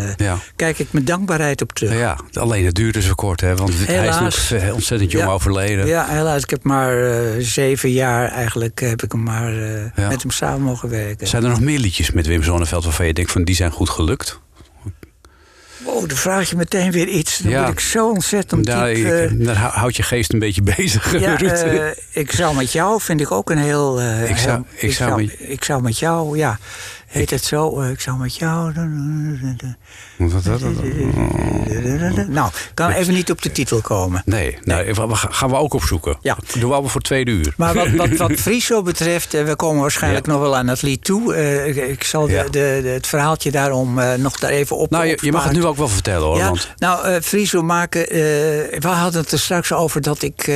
Kijk ik met dankbaarheid op terug. Ja, alleen het duurde zo kort, hè? Want hij is nog ontzettend jong overleden. Ja, helaas. Ik heb maar zeven jaar eigenlijk heb ik hem maar Ja. met hem samen mogen werken. Zijn er nog meer liedjes met Wim Zonneveld waarvan je denkt van die zijn goed gelukt? Oh, dan vraag je meteen weer iets. Dan Ja. word ik zo ontzettend diep... ik- eh, daar hou- houdt je geest een beetje bezig, ja, eh, ik zou met jou vind ik ook een heel... eh, Ik zou- heel- ik zou met- ik zou met jou, ja. Heet het zo? Ik zou met jou... Nou, kan even niet op de titel komen. Nee, we- gaan we ook opzoeken. Ja. Doen we allemaal voor tweede uur. Maar wat, wat, wat Friso betreft, eh, we komen waarschijnlijk Ja. nog wel aan het lied toe. Eh, ik, zal de, Ja. de, de- het verhaaltje daarom eh, nog daar even op nou, je, je mag het nu ook wel vertellen hoor. Ja, Want, nou, eh Friso maken. we hadden het er straks over dat ik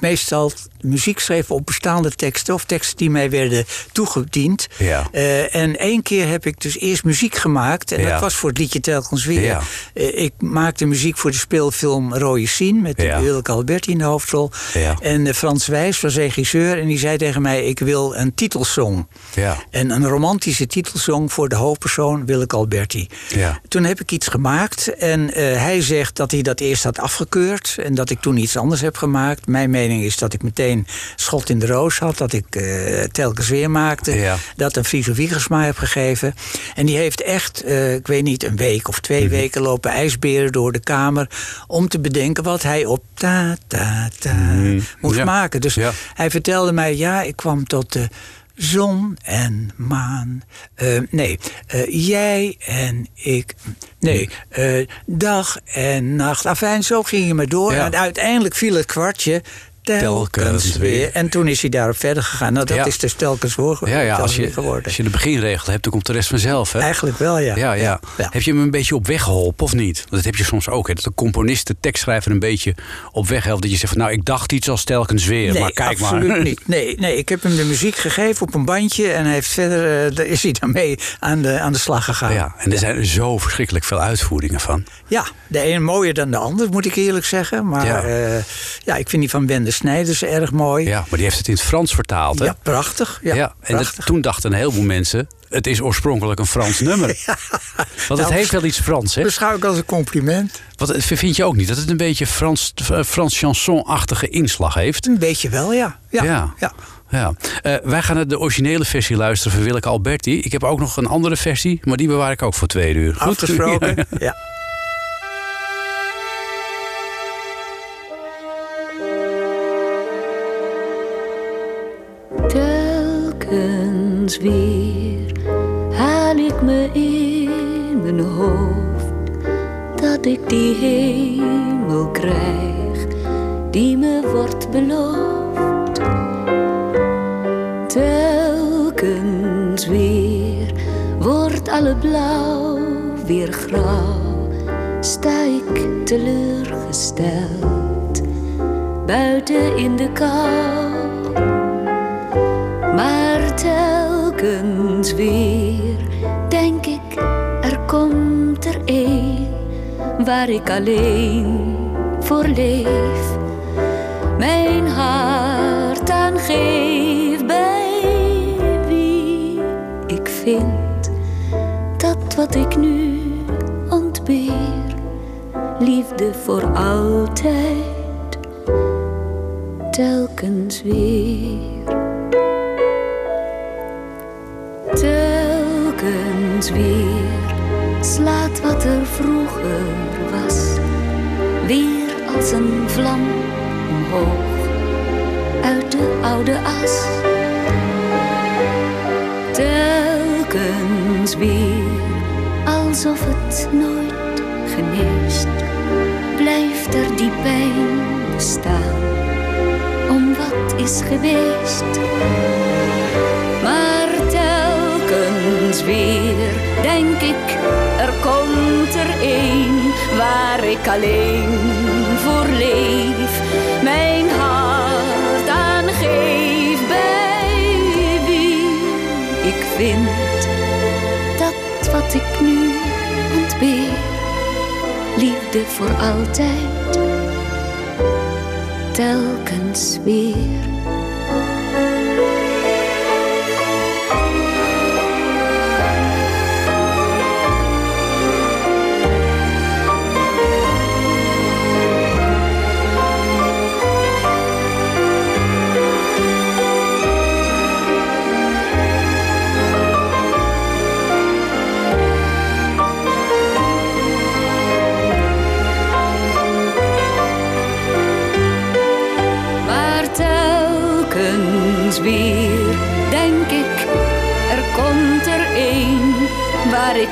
meestal muziek schreef op bestaande teksten of teksten die mij werden toegediend. Ja. En één keer heb ik dus eerst muziek gemaakt. En dat was voor het liedje Weer. Ja. Eh, ik maakte muziek voor de speelfilm Rode Sien met Ja. Willeke Alberti in de hoofdrol. Ja. En eh, Frans Wijs was regisseur en die zei tegen mij: Ik wil een titelsong. ja. En een romantische titelsong voor de hoofdpersoon Willeke Alberti. Ja. Toen heb ik iets gemaakt en eh, hij zegt dat hij dat eerst had afgekeurd en dat ik toen iets anders heb gemaakt. Mijn mening is dat ik meteen schot in de roos had, dat ik telkens weer maakte, dat een Friso Wiegersma heb gegeven. En die heeft echt, ik weet niet, een week of twee Mhm. weken lopen ijsberen door de kamer om te bedenken wat hij op ta ta ta moest Mhm. Ja. maken. Dus Ja. hij vertelde mij, ja, ik kwam tot de zon en maan. Eh, nee, eh, jij en ik. Nee, eh, dag en nacht. Afijn, zo ging je maar door. Ja. En uiteindelijk viel het kwartje. Telkens, Telkens weer. weer. En toen is hij daarop verder gegaan. Nou, dat Ja. is dus telkens Ja, ja als, weer je, geworden. als je de beginregel hebt, dan komt de rest vanzelf. Hè? Eigenlijk wel, ja. Ja, ja. Heb je hem een beetje op weg geholpen of niet? Want dat heb je soms ook. Hè? Dat de componist, de tekstschrijver een beetje op weg helpt. Dat je zegt van nou, ik dacht iets als telkens weer. Nee, maar kijk absoluut maar. niet. Nee, nee, ik heb hem de muziek gegeven op een bandje. En hij heeft verder eh, daar is hij daarmee aan de, aan de slag gegaan. Ja, en er zijn zo verschrikkelijk veel uitvoeringen van. Ja, de een mooier dan de ander, moet ik eerlijk zeggen. Maar Ja. ja ik vind die van Wende Snijders erg mooi. Ja, maar die heeft het in het Frans vertaald, hè? Ja, prachtig. Ja, Ja, en dat- toen dachten een heleboel mensen... het is oorspronkelijk een Frans nummer. Want het Nou, heeft wel iets Frans, hè? Beschouw ik als een compliment. Wat, vind je ook niet dat het een beetje Frans, eh, Frans chanson-achtige inslag heeft? Een beetje wel, ja. Ja. Ja. ja. Ja. Eh, wij gaan naar de originele versie luisteren van Willeke Alberti. Ik heb ook nog een andere versie, maar die bewaar ik ook voor twee uur. Goed? Afgesproken. ja. Weer haal ik me in mijn hoofd dat ik die hemel krijg die me wordt beloofd. Telkens weer wordt alle blauw weer grauw, sta ik teleurgesteld buiten in de kou. Maar weer denk ik, er komt er een waar ik alleen voor leef. Mijn hart aan geef bij wie ik vind dat wat ik nu ontbeer, liefde voor altijd, telkens weer. Slaat wat er vroeger was, weer als een vlam omhoog. Uit de oude as. Telkens weer, alsof het nooit geneest, blijft er die pijn bestaan, om wat is geweest. Weer denk ik, er komt er een waar ik alleen voor leef. Mijn hart aan geef wie ik vind dat wat ik nu ontbeer, liefde voor altijd, telkens weer.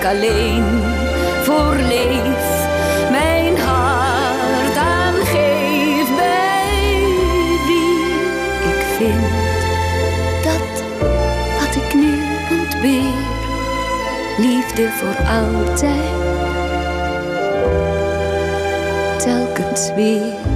Alleen voor leef. Mijn hart aan geef bij wie ik vind dat wat ik nu ontbeer, liefde voor altijd, telkens weer.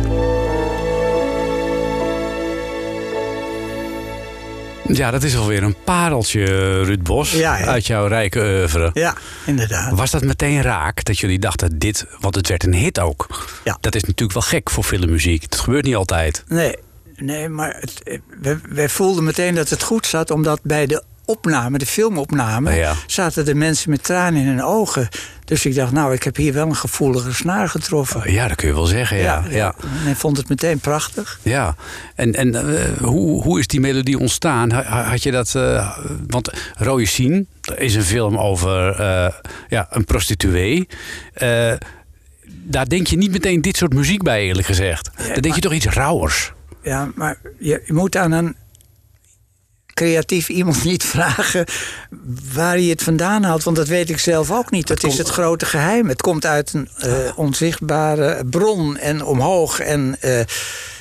Ja, dat is alweer een pareltje, Ruud Bos, Ja, uit jouw rijke oeuvre. Ja, inderdaad. Was dat meteen raak dat jullie dachten dit, want het werd een hit ook? Ja. Dat is natuurlijk wel gek voor filmmuziek. Het gebeurt niet altijd. Nee, nee maar het, eh, wij, wij voelden meteen dat het goed zat, omdat bij de opname, de filmopname, Ja. zaten de mensen met tranen in hun ogen. Dus ik dacht, nou, ik heb hier wel een gevoelige snaar getroffen. Ja, dat kun je wel zeggen, ja. ja. En vond het meteen prachtig. Ja, en, en eh, hoe, hoe is die melodie ontstaan? Ha- Had je dat. eh, want Rode Sien is een film over eh, ja, een prostituee. Daar denk je niet meteen dit soort muziek bij, eerlijk gezegd. Dan denk je toch iets rauwers. Ja, maar je, je moet aan een creatief iemand niet vragen waar hij het vandaan haalt. Want dat weet ik zelf ook niet. Dat is het grote geheim. Het komt uit een eh, onzichtbare bron en omhoog. En eh,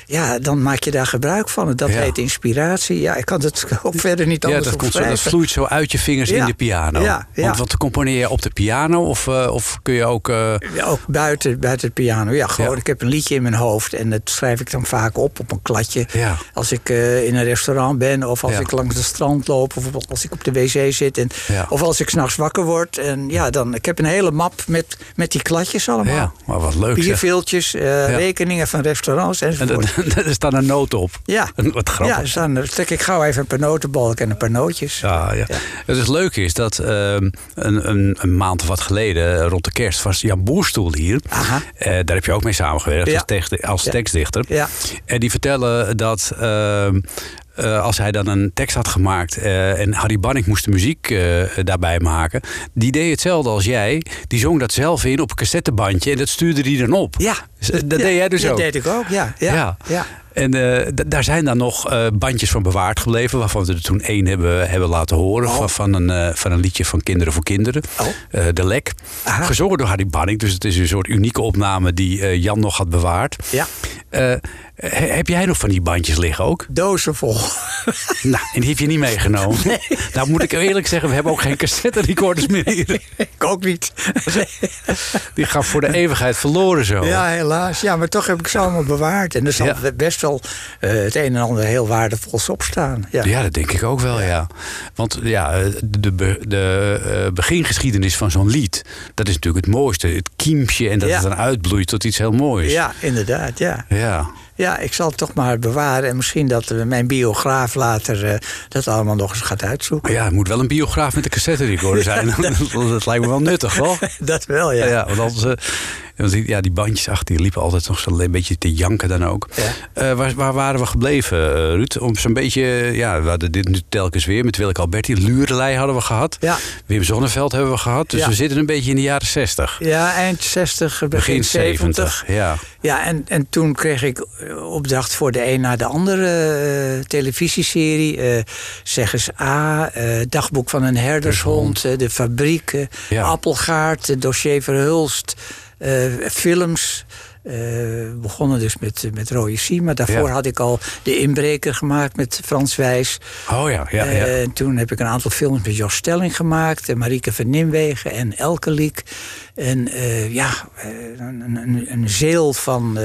ja, dan maak je daar gebruik van. Dat Ja. heet inspiratie. Ja, ik kan het ook verder niet Ja, anders dat, komt zo, dat vloeit zo uit je vingers in Ja. de piano. Ja, ja. Want wat componeer je op de piano? Of, eh, of kun je ook. eh, Ja, ook buiten, buiten het piano. Ja, gewoon. Ja. Ik heb een liedje in mijn hoofd en dat schrijf ik dan vaak op op een kladje. Ja. Als ik eh, in een restaurant ben, of als Ja. ik langs het strand loop, of als ik op de wc zit. En, Ja. Of als ik s'nachts wakker word. En ja, dan, ik heb een hele map met, met die kladjes allemaal. ja, maar wat leuk. Bierveeltjes, rekeningen van restaurants En enzovoort. er staat een noot op. Ja, Wat grappig. ja dus dan trek ik gauw even een paar notenbalk en een paar nootjes. Ja, ja. Het is leuk is dat ehm, een, een, een maand of wat geleden, rond de kerst, was Jan Boerstoel hier. Aha. Eh, daar heb je ook mee samengewerkt Ja. als, tekst, als tekstdichter. Ja. En die vertellen dat eh, als hij dan een tekst had gemaakt eh, en Harry Banning moest de muziek eh, daarbij maken, die deed hetzelfde als jij. Die zong dat zelf in op een cassettebandje en dat stuurde hij dan op. Ja. Dus, dat Ja, deed jij dus dat ook. deed ik ook, ja. Ja, Ja. ja. En daar zijn dan nog bandjes van bewaard gebleven, waarvan we er toen één hebben, hebben laten horen. Van, van, een, van een liedje van Kinderen voor Kinderen. Oh. De Lek. Aha. Gezongen door Harry Banning. Dus het is een soort unieke opname die Jan nog had bewaard. Ja. Eh, he- heb jij nog van die bandjes liggen ook? Dozen vol. Nou, en die heb je niet meegenomen. Nou moet ik eerlijk zeggen, we hebben ook geen cassette recorders meer hier. ik ook niet. Die gaan voor de eeuwigheid verloren zo. Ja, helaas. Ja, maar toch heb ik ze allemaal bewaard. En er zal Ja. best wel eh, het een en ander heel waardevols op staan. Ja. Ja, dat denk ik ook wel, ja. Want ja, eh, de, be- de begingeschiedenis van zo'n lied... dat is natuurlijk het mooiste. Het kiempje en dat Ja. het dan uitbloeit tot iets heel moois. ja, inderdaad, ja. Ja. Ja, ik zal het toch maar bewaren. En misschien dat mijn biograaf later eh, dat allemaal nog eens gaat uitzoeken. Ja, het moet wel een biograaf met een cassette recorder zijn. dat lijkt me wel nuttig, toch? Dat wel, ja. Ja, want anders... eh, want die- ja, die bandjes achter, die liepen altijd nog zo'n beetje te janken dan ook. Ja. Eh, waar, waar waren we gebleven, Ruud? Om zo'n beetje, ja, we hadden dit nu telkens weer met Willeke Alberti. Lurelei hadden we gehad. Ja. Wim Zonneveld hebben we gehad. Dus we zitten een beetje in de jaren 60. Ja, eind 60, begin, Begin 70. 70, ja. Ja, en, en toen kreeg ik opdracht voor de een na de andere eh, televisieserie. eh zeg eens A, eh, Dagboek van een herdershond, De Fabriek, Ja. Appelgaard, Dossier Verhulst, films. We begonnen dus met, met Rode maar daarvoor Ja. had ik al De Inbreker gemaakt met Frans Wijs. Oh ja, ja, ja. En toen heb ik een aantal films met Jos Stelling gemaakt. En Marieke van Nimwegen en Elke Liek. En ja, een, een, een zeel van,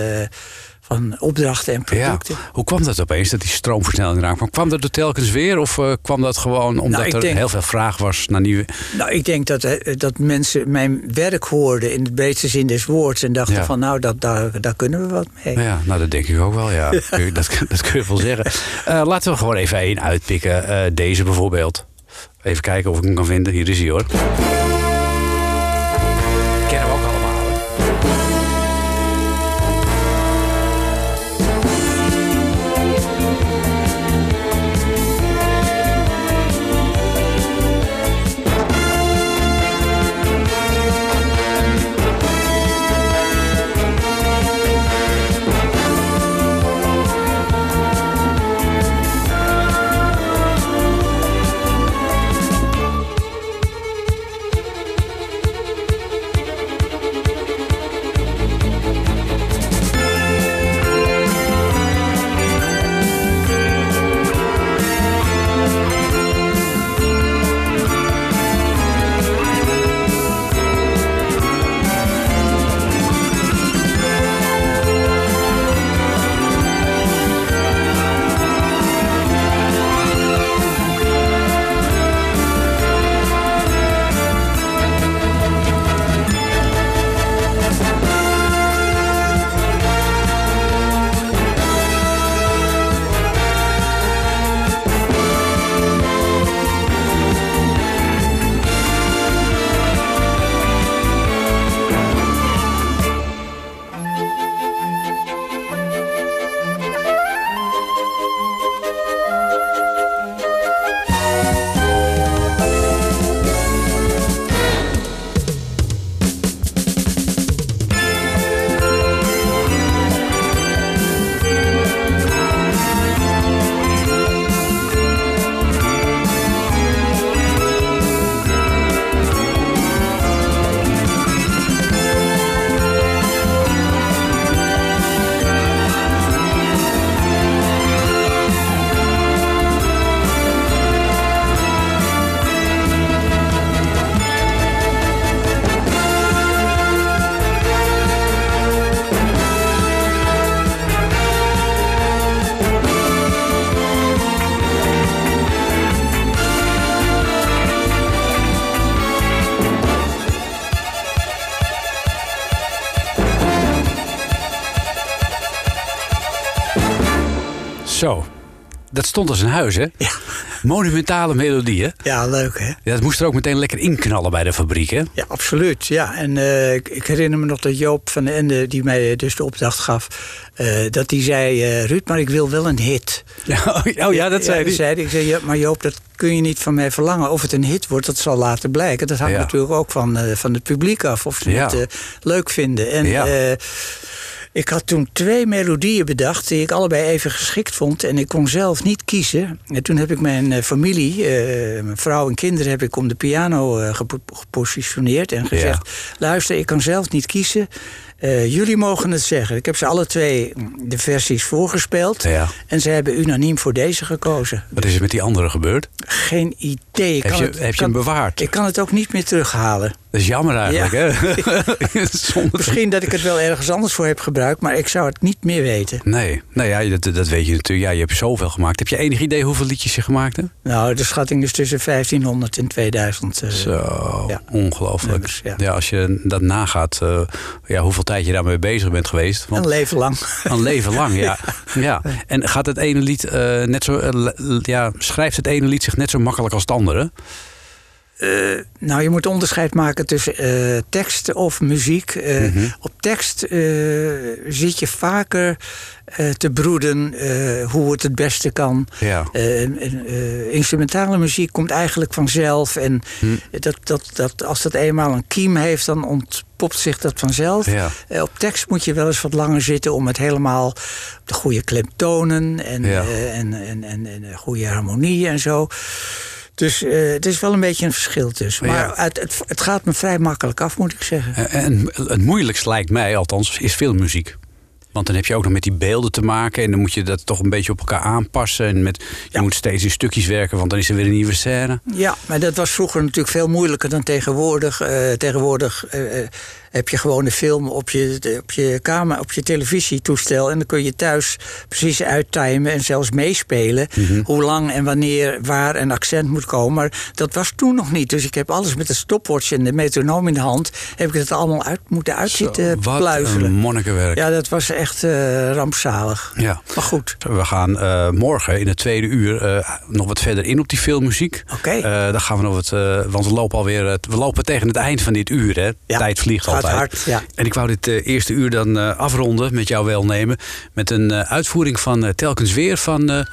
van opdrachten en Ja. producten. Hoe kwam dat opeens, dat die stroomversnelling eraan kwam? Kwam dat er telkens weer of eh, kwam dat gewoon omdat Nou, er denk- heel veel vraag was naar nieuwe... Nou, ik denk dat, eh, dat mensen mijn werk hoorden in de breedste zin des woords. En dachten Ja. van nou, dat, daar, daar kunnen we wat mee. Ja, nou dat denk ik ook wel, ja. Dat, dat kun je wel zeggen. Eh, laten we gewoon even één uitpikken. Deze bijvoorbeeld. Even kijken of ik hem kan vinden. Hier is hij hoor. Stond als een huis, hè? Ja. Monumentale melodie, hè? Ja, leuk hè? Ja, dat moest er ook meteen lekker inknallen bij de fabriek, hè? Ja, absoluut. Ja. En eh, ik, herinner me nog dat Joop van den Ende, die mij dus de opdracht gaf, eh, dat die zei: eh, Ruud, maar ik wil wel een hit. Ja, oh ja, dat zei hij. zei hij. Ik zei: ja, maar Joop, dat kun je niet van mij verlangen. Of het een hit wordt, dat zal later blijken. Dat hangt Ja. natuurlijk ook van, eh, van het publiek af, of ze het eh, leuk vinden. En Ja. eh, ik had toen twee melodieën bedacht die ik allebei even geschikt vond. En ik kon zelf niet kiezen. En toen heb ik mijn eh, familie, eh, mijn vrouw en kinderen, heb ik om de piano eh, gepo- gepositioneerd en gezegd: luister, ik kan zelf niet kiezen. Eh, jullie mogen het zeggen. Ik heb ze alle twee de versies voorgespeeld. Ja. En ze hebben unaniem voor deze gekozen. Wat is er met die andere gebeurd? Geen idee. Ik Heb kan je, het- heb je kan- hem bewaard? Ik kan het ook niet meer terughalen. Dat is jammer eigenlijk, hè? Zonder- Misschien dat ik het wel ergens anders voor heb gebruikt, maar ik zou het niet meer weten. Nee, nou ja, dat, dat weet je natuurlijk. Ja, je hebt zoveel gemaakt. Heb je enig idee hoeveel liedjes je gemaakt hebt? Nou, de schatting is tussen 1500 en 2000. eh, Zo, ja. ongelooflijk. Ja. als je dat nagaat, eh, ja, hoeveel tijd je daarmee bezig bent geweest. Want Een leven lang. een leven lang, ja. ja. En gaat het ene lied eh, net zo, eh, ja, schrijft het ene lied zich net zo makkelijk als het andere? Nou, je moet onderscheid maken tussen eh, tekst of muziek. Eh, Mhm. Op tekst eh, zit je vaker eh, te broeden eh, hoe het het beste kan. Ja. Eh, en, eh, instrumentale muziek komt eigenlijk vanzelf. En Hm. dat, dat, dat, als dat eenmaal een kiem heeft, dan ontpopt zich dat vanzelf. Ja. Eh, op tekst moet je wel eens wat langer zitten om het helemaal op de goede klemtonen en, Ja. eh, en, en, en, en goede harmonie en zo. Dus eh, het is wel een beetje een verschil tussen. Maar Ja. het, het, het gaat me vrij makkelijk af, moet ik zeggen. Eh, En het moeilijkst lijkt mij althans, is filmmuziek. Want dan heb je ook nog met die beelden te maken. En dan moet je dat toch een beetje op elkaar aanpassen. En met, je moet steeds in stukjes werken, want dan is er weer een nieuwe scène. Ja, maar dat was vroeger natuurlijk veel moeilijker dan tegenwoordig. Eh, tegenwoordig heb je gewoon een film op je, de- op je kamer, op je televisietoestel. En dan kun je thuis precies uittimen en zelfs meespelen. Mhm. Hoe lang en wanneer, waar een accent moet komen. Maar dat was toen nog niet. Dus ik heb alles met de stopwatch en de metronoom in de hand. Heb ik het allemaal uit moeten uitzitten Wat pluizelen. monnikenwerk. Ja, dat was echt eh, rampzalig. Ja. Maar goed. We gaan eh, morgen in het tweede uur eh, nog wat verder in op die filmmuziek. Oké. Dan gaan we nog wat. want we lopen alweer. we lopen tegen het eind van dit uur. Hè? Ja, Tijd vliegt gaat ja. En ik wou dit eh, eerste uur dan eh, afronden met jouw welnemen. Met een eh, uitvoering van Telkens Weer van eh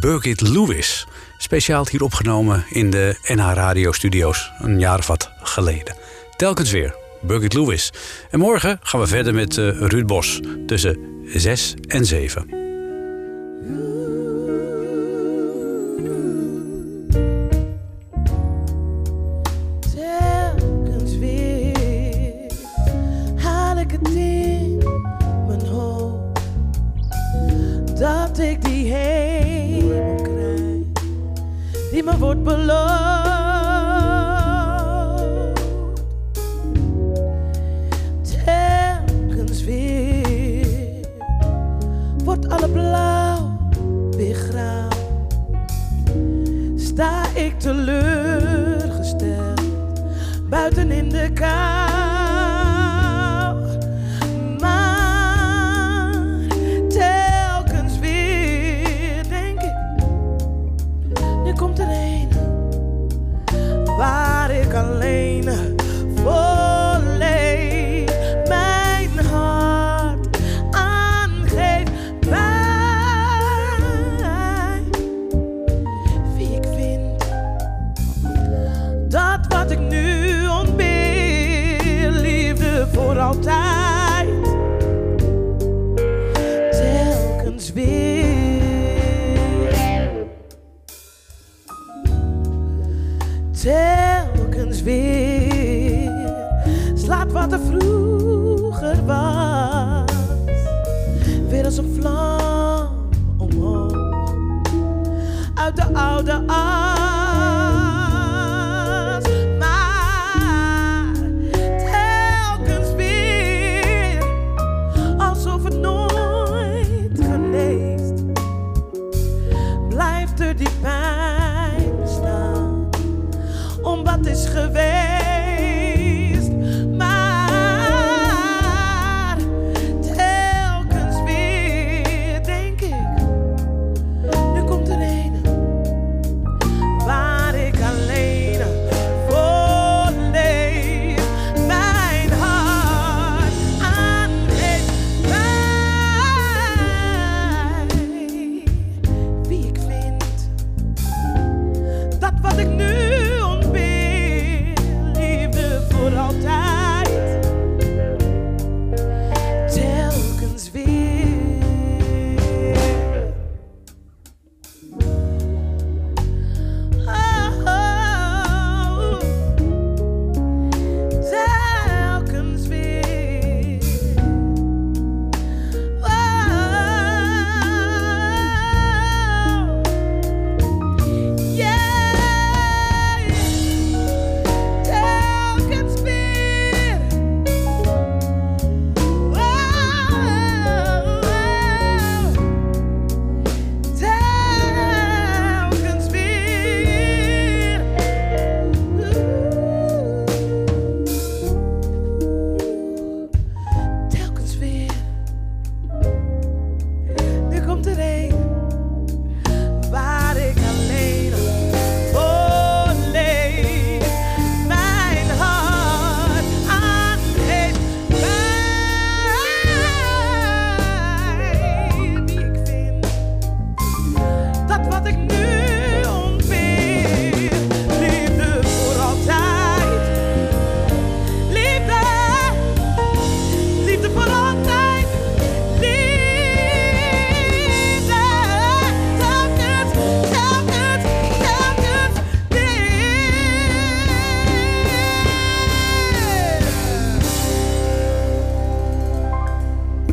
Birgit Lewis. Speciaal hier opgenomen in de NH Radio Studio's. Een jaar of wat geleden. Telkens Weer. Birgit Lewis. En morgen gaan we verder met eh, Ruud Bos. Tussen 6 en 7. Dat ik die hemel krijg die me wordt beloofd. Telkens weer wordt alle blauw weer grauw sta ik teleurgesteld buiten in de kou.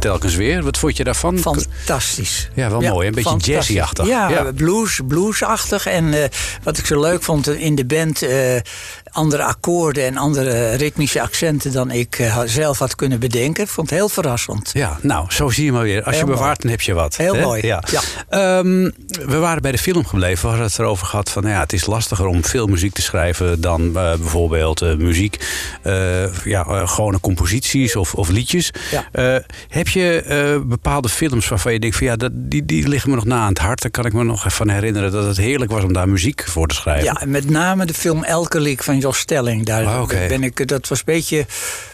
Telkens weer. Wat vond je daarvan? Fantastisch. Ja, wel mooi. Een beetje jazzy-achtig. Ja, Ja. blues, bluesachtig. En eh, wat ik zo leuk vond in de band... eh, andere akkoorden en andere ritmische accenten... dan ik eh, zelf had kunnen bedenken. Ik vond het heel verrassend. Ja, nou, zo zie je maar weer. Als Heel je mooi. bewaart, dan heb je wat. Heel hè? mooi, Ja. ja. Ehm, we waren bij de film gebleven. We hadden het erover gehad van... Nou ja, het is lastiger om filmmuziek te schrijven... dan eh, bijvoorbeeld eh, muziek. eh, ja, eh, gewone composities of, of liedjes. Ja. Eh, heb je eh, bepaalde films waarvan je denkt... van ja, dat, die, die liggen me nog na aan het hart. Daar kan ik me nog even van herinneren... dat het heerlijk was om daar muziek voor te schrijven. Ja, en met name de film Elke Liek van Jos Stelling. Daar oké. ben ik, dat was een beetje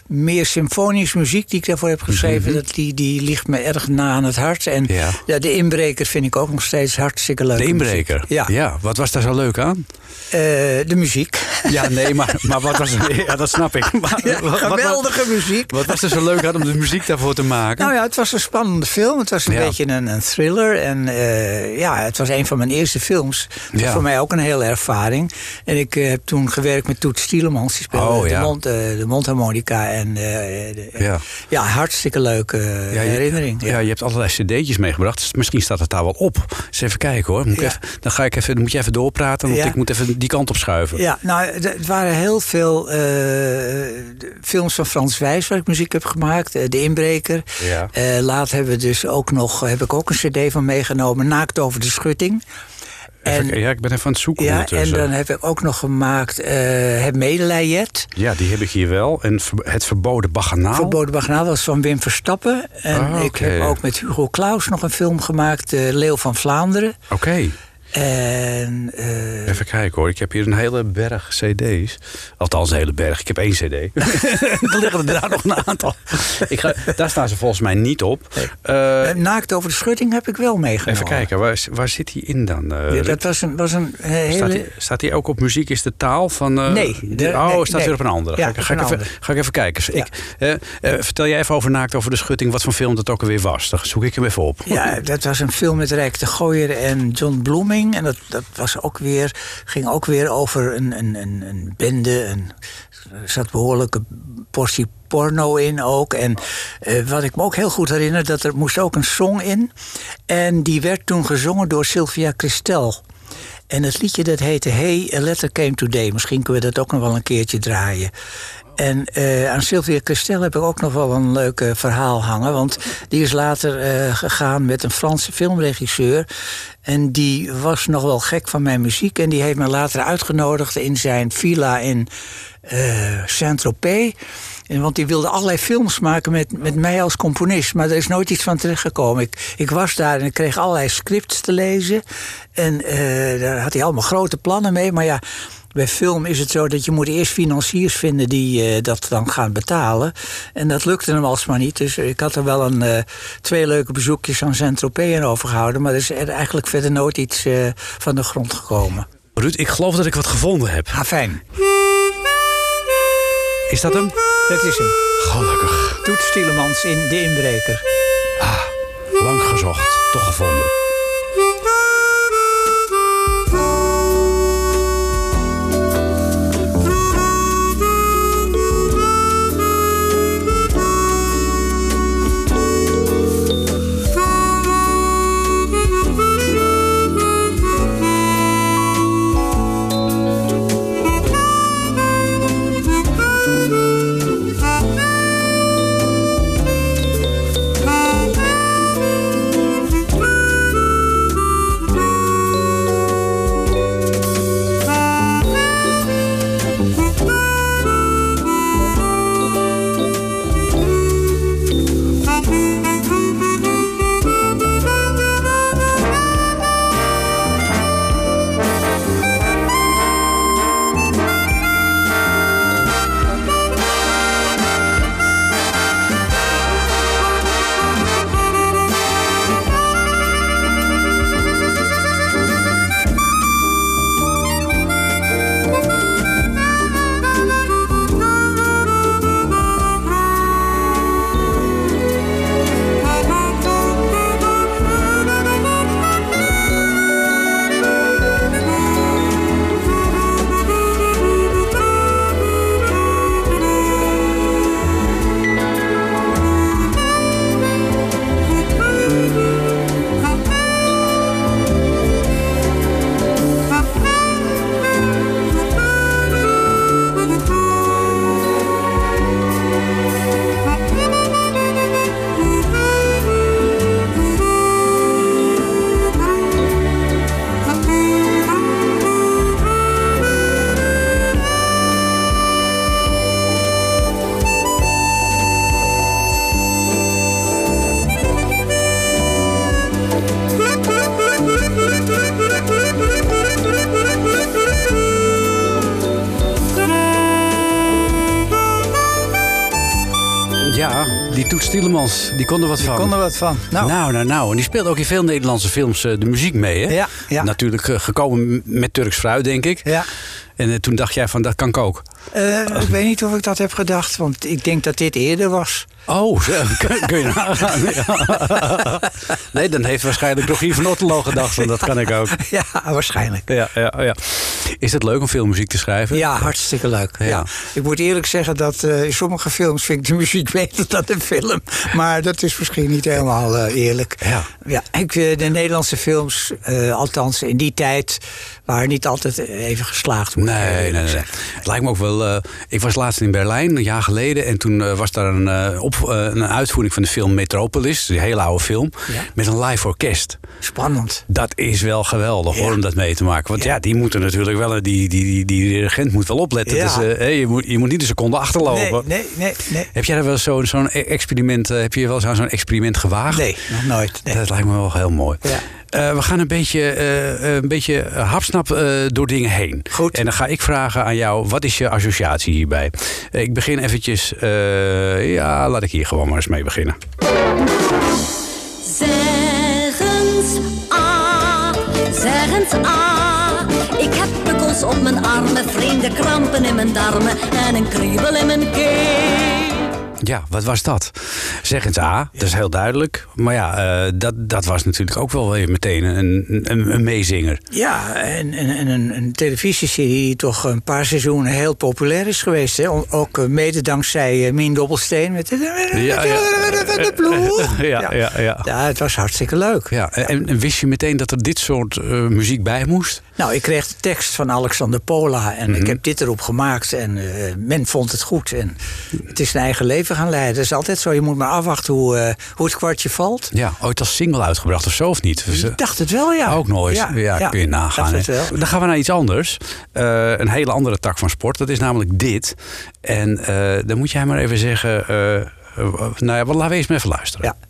meer symfonische muziek die ik daarvoor heb geschreven. dat, die, die ligt me erg na aan het hart. En Mhm. Ja. ja. de inbreker vind ik ook nog steeds hartstikke leuk. De inbreker. Ja, Wat was daar zo leuk aan? Eh, de muziek. Ja, nee, maar, maar wat was Ja, dat snap ik. Maar, Ja, wat- wat- geweldige muziek. Wat was er zo leuk aan om de muziek daarvoor te maken? Nou ja, het was een spannende film. Het was een Ja. beetje een, een thriller. En eh, ja, het was een van mijn eerste films. Ja. Voor mij ook een hele ervaring. En ik eh, heb toen gewerkt met Toet Stielemans. Die speelde Oh, de, ja. mond, de mondharmonica. En eh, de- Ja. ja, hartstikke leuke eh, Ja, je, herinnering. Ja. je hebt allerlei cd'tjes meegebracht. Dus misschien staat het daar wel op. Eens even kijken hoor. Moet even, dan, ga ik even, dan moet je even doorpraten. Want ik moet even die kant op schuiven. Ja, nou, het waren heel veel eh, films van Frans Wijs waar ik muziek heb gemaakt. Eh, de Inbreker. Ja. Eh, later hebben we dus ook nog, heb ik ook een cd van meegenomen. Naakt over de schutting. Even- ja, ik ben even aan het zoeken Ja, en dan heb ik ook nog gemaakt eh Het Medelijjet. Ja, die heb ik hier wel. En het verboden baganaal. Verboden Bagnaal was van Wim Verstappen. En Ah, ik heb ook met Hugo Claus nog een film gemaakt. eh, Leeuw van Vlaanderen. Oké, En eh, even kijken hoor. Ik heb hier een hele berg cd's. Althans, een hele berg. Ik heb één cd. er liggen er daar nog een aantal. Ik ga, daar staan ze volgens mij niet op. Eh, Naakt over de schutting heb ik wel meegenomen. even kijken, waar, waar zit die in dan? eh, Ja, dat was een, was een eh, hele... Staat die ook op muziek is de taal van... eh, Nee, de- oh, nee, staat nee. weer op een andere. Ja, ga, ik- even, ga ik even kijken. Ik, eh, eh, vertel jij even over Naakt over de Schutting... wat voor film dat ook alweer was. Dan zoek ik hem even op. Ja, dat was een film met Rijk de Gooier en John Bloeming. En dat, dat was ook weer, ging ook weer over een, een, een, een bende. Een, er zat behoorlijke portie porno in ook. En eh, wat ik me ook heel goed herinner, dat er moest ook een song in. En die werd toen gezongen door Sylvia Christel. En het liedje dat heette Hey, a Letter Came Today. Misschien kunnen we dat ook nog wel een keertje draaien. En eh, aan Sylvia Christel heb ik ook nog wel een leuk eh, verhaal hangen. Want die is later eh, gegaan met een Franse filmregisseur. En die was nog wel gek van mijn muziek. En die heeft me later uitgenodigd in zijn villa in Saint-Tropez. En want die wilde allerlei films maken met, met mij als componist. Maar er is nooit iets van terechtgekomen. Ik, ik was daar en ik kreeg allerlei scripts te lezen. En daar had hij allemaal grote plannen mee. Maar ja, bij film is het zo dat je moet eerst financiers vinden die eh, dat dan gaan betalen. En dat lukte hem alsmaar niet. Dus ik had er wel een, eh, twee leuke bezoekjes aan Saint-Tropez aan overgehouden. Maar er is er eigenlijk verder nooit iets eh, van de grond gekomen. Ruud, ik geloof dat ik wat gevonden heb. Ah, fijn. Is dat hem? Dat is hem. Gelukkig. Toet Stielemans in De Inbreker. Lang gezocht. Toch gevonden. Kon er wat Die van. kon er wat van. Nou, Nou, nou, nou. En die speelde ook in veel Nederlandse films eh, de muziek mee, hè? Ja, ja. Natuurlijk eh, gekomen met Turks fruit, denk ik. ja. En eh, toen dacht jij van, dat kan ik ook. Ik weet niet of ik dat heb gedacht, want ik denk dat dit eerder was. Oh, kun, kun je nagaan. Nee, dan heeft waarschijnlijk Rogier van Otterlo gedacht van, dat kan ik ook. Ja, waarschijnlijk. Ja, ja, ja. Is het leuk om filmmuziek te schrijven? Ja, hartstikke leuk. Ja. Ja. Ik moet eerlijk zeggen dat eh, in sommige films vind ik de muziek beter dan de film. Maar dat is misschien niet helemaal eh, eerlijk. Ja. Ja, ik, eh, de Nederlandse films, althans in die tijd, waren niet altijd even geslaagd. moet Nee, nee, nee. Het lijkt me ook wel. eh, ik was laatst in Berlijn, een jaar geleden. En toen eh, was daar een, eh, op, een uitvoering van de film Metropolis. Een hele oude film. Ja. Met een live orkest. Spannend. Dat is wel geweldig hoor, om dat mee te maken. Want ja, Ja. die moeten natuurlijk wel. Die, die, die, die dirigent moet wel opletten. Dus, hé, je, moet, je moet niet een seconde achterlopen. Nee, nee, nee, nee. Heb jij wel zo'n zo'n e- experiment? heb je wel eens aan zo'n experiment gewaagd? Nee, nog nooit. Nee. Dat lijkt me wel heel mooi. Ja. We gaan een beetje, een beetje eh, door dingen heen. Goed. En dan ga ik vragen aan jou, wat is je associatie hierbij? Ik begin eventjes, eh, ja, laat ik hier gewoon maar eens mee beginnen. Zeg eens ah, zeg eens ah. Ik heb pukkels op mijn armen, vreemde krampen in mijn darmen en een kriebel in mijn keel. Ja, wat was dat? Zeg eens A, dat is heel duidelijk. Maar ja, eh, dat, dat was natuurlijk ook wel weer meteen een, een, een meezinger. Ja, en, en, en een, een televisieserie die toch een paar seizoenen heel populair is geweest. Hè? Ook eh, mede dankzij eh, Mien Dobbelsteen met de, Ja, ja. Ja, ja, ja. Het was hartstikke leuk. Ja, en, en wist je meteen dat er dit soort muziek bij moest? Nou, ik kreeg de tekst van Alexander Pola en Mhm. ik heb dit erop gemaakt. En men vond het goed. En het is zijn eigen leven gaan leiden. Dat is altijd zo. Je moet maar afwachten hoe, eh, hoe het kwartje valt. Ja, ooit als single uitgebracht of zo of niet? Dus, eh, Ik dacht het wel, ja. Ook nooit. Ja, kun je nagaan. Dan gaan we naar iets anders. Eh, een hele andere tak van sport. Dat is namelijk dit. En dan moet jij maar even zeggen. nou ja, laten we eens maar even luisteren. Ja.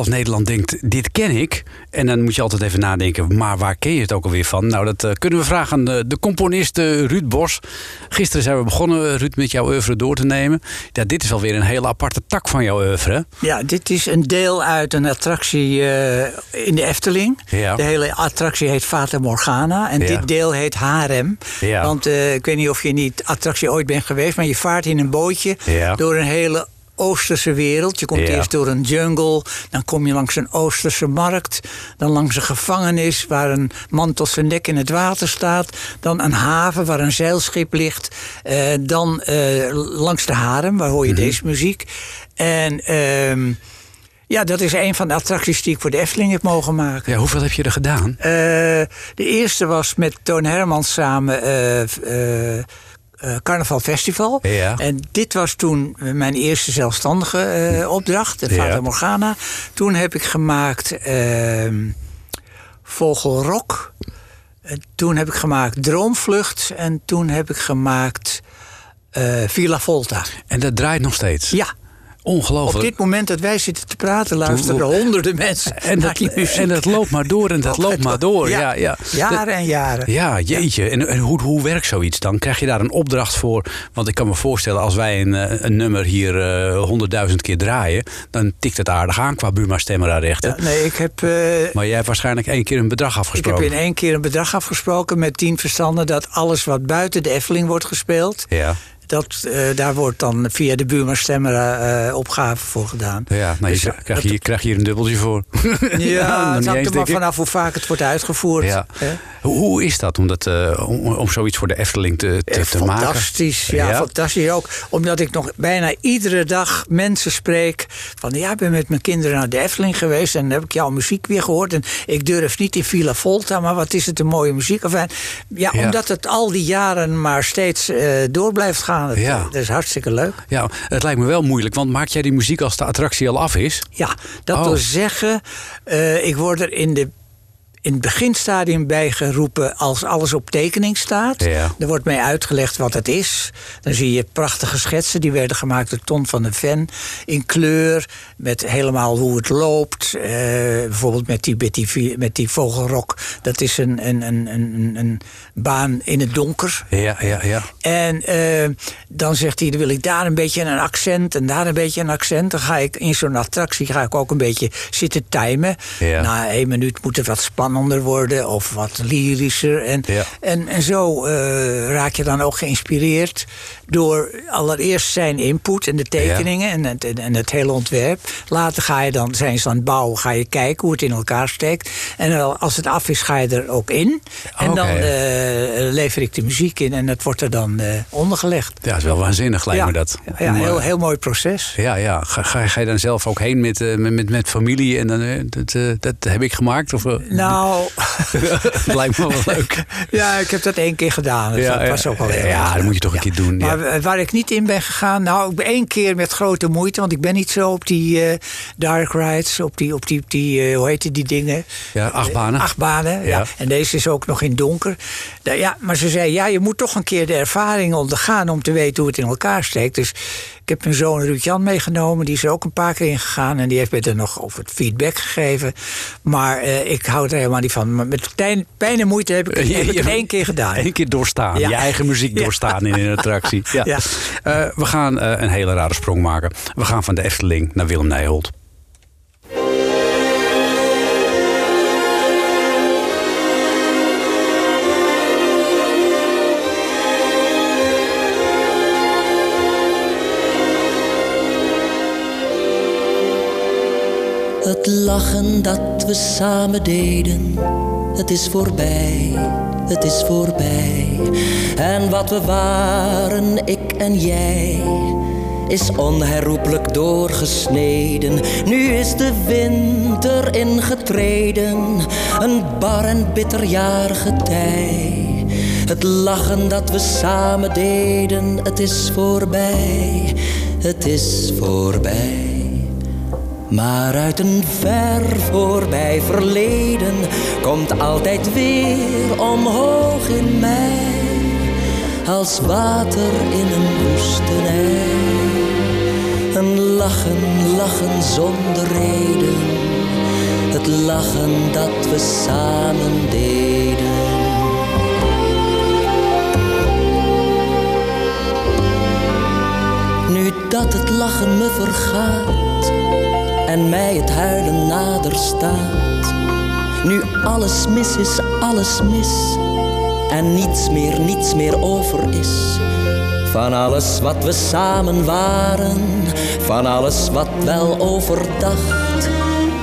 Half Nederland denkt, dit ken ik. En dan moet je altijd even nadenken, maar waar ken je het ook alweer van? Nou, dat eh, kunnen we vragen aan de, de componist eh, Ruud Bos. Gisteren zijn we begonnen, Ruud, met jouw oeuvre door te nemen. Ja, dit is alweer een hele aparte tak van jouw oeuvre. Ja, dit is een deel uit een attractie eh, in de Efteling. Ja. De hele attractie heet Fata Morgana. En Ja. dit deel heet Harem. Ja. Want eh, ik weet niet of je in die attractie ooit bent geweest... maar je vaart in een bootje door een hele Oosterse wereld. Je komt Ja. eerst door een jungle, dan kom je langs een Oosterse markt... dan langs een gevangenis waar een man tot zijn nek in het water staat... dan een haven waar een zeilschip ligt... eh, dan eh, langs de harem, waar hoor je Mhm. deze muziek... En ehm, ja, dat is een van de attracties die ik voor de Efteling heb mogen maken. Ja, hoeveel heb je er gedaan? Eh, de eerste was met Toon Hermans samen eh, eh, eh, Carnaval Festival. Ja. En dit was toen mijn eerste zelfstandige eh, opdracht, de Ja. Fata Morgana. Toen heb ik gemaakt ehm, Vogelrok. Eh, toen heb ik gemaakt Droomvlucht. En toen heb ik gemaakt eh, Villa Volta. En dat draait nog steeds? Ja. Ongelooflijk. Op dit moment dat wij zitten te praten, luisteren honderden mensen En dat, en dat loopt maar door en dat loopt maar door. Ja, Ja, ja. Jaren en jaren. Ja, jeetje. En, en hoe, hoe werkt zoiets dan? Krijg je daar een opdracht voor? Want ik kan me voorstellen, als wij een, eh, een nummer hier eh, honderdduizend keer draaien... dan tikt het aardig aan qua Buma-stemmenrechten. Ja, nee, ik heb, eh, Maar jij hebt waarschijnlijk één keer een bedrag ik afgesproken. heb in één keer een bedrag afgesproken met tien verstanden dat alles wat buiten de Efteling wordt gespeeld, Ja, dat, eh, daar wordt dan via de Buma Stemmer eh, opgave voor gedaan. ja nou, je Dus, krijg- krijg, je, krijg je hier een dubbeltje voor. Ja, nog het hangt eens, er maar vanaf hoe vaak het wordt uitgevoerd. Ja. Hoe, hoe is dat om, dat, eh, om, om zoiets voor de Efteling te, te, Eh, te maken? Fantastisch, ja, fantastisch ook. Omdat ik nog bijna iedere dag mensen spreek van... ja, ik ben met mijn kinderen naar de Efteling geweest... en dan heb ik jouw muziek weer gehoord. En ik durf niet in Villa Volta, maar wat is het een mooie muziek. Enfin, ja, Ja. omdat het al die jaren maar steeds eh, door blijft gaan. Het, Ja. Dat is hartstikke leuk. Ja, het lijkt me wel moeilijk, want maak jij die muziek als de attractie al af is? Ja, dat Oh. wil zeggen, eh, ik word er in de in het beginstadium bijgeroepen als alles op tekening staat. Ja. Er wordt mij uitgelegd wat het is. Dan zie je prachtige schetsen. Die werden gemaakt door Ton van de Ven. In kleur. Met helemaal hoe het loopt. Eh, bijvoorbeeld met die, met, die, met die vogelrok. Dat is een, een, een, een, een baan in het donker. Ja, ja, ja. En eh, dan zegt hij, dan wil ik daar een beetje een accent en daar een beetje een accent. Dan ga ik in zo'n attractie ga ik ook een beetje zitten timen. Ja. Na één minuut moet het wat spannender worden of wat lyrischer. En, Ja. en, en zo eh, raak je dan ook geïnspireerd door allereerst zijn input en de tekeningen en, het, en, het hele ontwerp. Later ga je dan, zijn ze aan het bouwen, ga je kijken hoe het in elkaar steekt. En als het af is, ga je er ook in. En dan eh, lever ik de muziek in en het wordt er dan eh, ondergelegd. Ja, dat is wel waanzinnig, lijkt ja, me dat. Ja, heel, heel mooi proces. Ja, ja. Ga, ga, ga je dan zelf ook heen met, met, met, met familie en dan, dat, dat heb ik gemaakt? Of, eh, Nou, lijkt me wel leuk. ja, ik heb dat één keer gedaan. Dus Ja, dat was ook wel heel Ja, dat moet je toch een keer doen. Maar eh, waar ik niet in ben gegaan, nou, ik ben één keer met grote moeite, want ik ben niet zo op die eh, dark rides, op die, op die, op die eh, hoe heet die dingen? Ja, achtbanen. Achtbanen, ja. Ja. En deze is ook nog in donker. Da- ja, maar ze zei, ja, je moet toch een keer de ervaring ondergaan om te weten hoe het in elkaar steekt. Dus ik heb mijn zoon Ruud-Jan meegenomen, die is er ook een paar keer in gegaan. En die heeft me er nog over het feedback gegeven. Maar ik hou er helemaal niet van. Maar met pijn, pijn en moeite heb ik, heb ik het één keer gedaan. Eén keer doorstaan. Ja. Je eigen muziek doorstaan in een attractie. Ja. Ja. Eh, we gaan eh, een hele rare sprong maken. We gaan van de Efteling naar Willem Nijholt. Het lachen dat we samen deden, het is voorbij, het is voorbij. En wat we waren, ik en jij, is onherroepelijk doorgesneden. Nu is de winter ingetreden, een bar en bitter jaargetij. Het lachen dat we samen deden, het is voorbij, het is voorbij. Maar uit een ver voorbij verleden komt altijd weer omhoog in mij. Als water in een woestenij. Een lachen, lachen zonder reden. Het lachen dat we samen deden. Nu dat het lachen me vergaat en mij het huilen nader staat. Nu alles mis is, alles mis en niets meer, niets meer over is. Van alles wat we samen waren, van alles wat wel overdacht,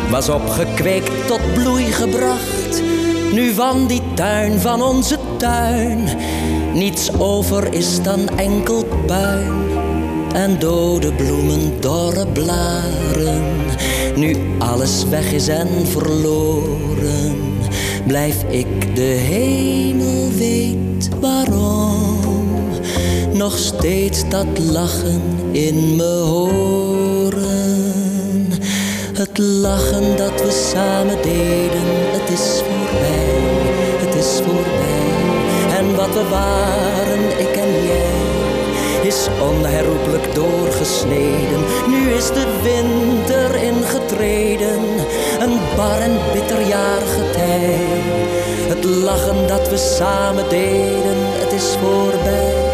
was opgekweekt tot bloei gebracht. Nu van die tuin, van onze tuin, niets over is dan enkel puin. En dode bloemen, dorre blaren, nu alles weg is en verloren, blijf ik de hemel weet waarom nog steeds dat lachen in me horen. Het lachen dat we samen deden, het is voorbij, het is voorbij. En wat we waren, ik is onherroepelijk doorgesneden. Nu is de winter ingetreden, een bar en bitter jaargetij. Het lachen dat we samen deden, het is voorbij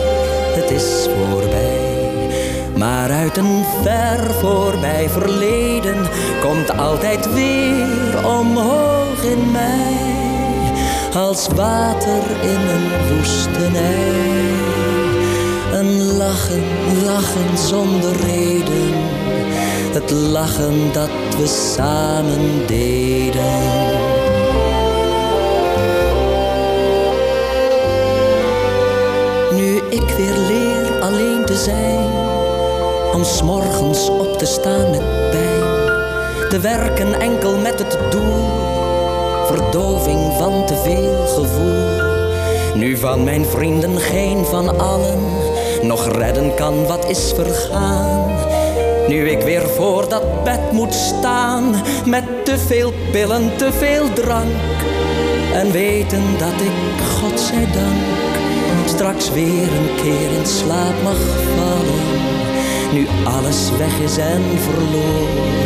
het is voorbij. Maar uit een ver voorbij verleden komt altijd weer omhoog in mij. Als water in een woestenij. Lachen, lachen zonder reden. Het lachen dat we samen deden. ik weer leer alleen te zijn. Om s morgens op te staan met pijn. Te werken enkel met het doel. Verdoving van te veel gevoel. Nu van mijn vrienden geen van allen. Nog redden kan wat is vergaan. Nu ik weer voor dat bed moet staan. Met te veel pillen, te veel drank. En weten dat ik, God zij dank straks weer een keer in slaap mag vallen. Nu alles weg is en verloren,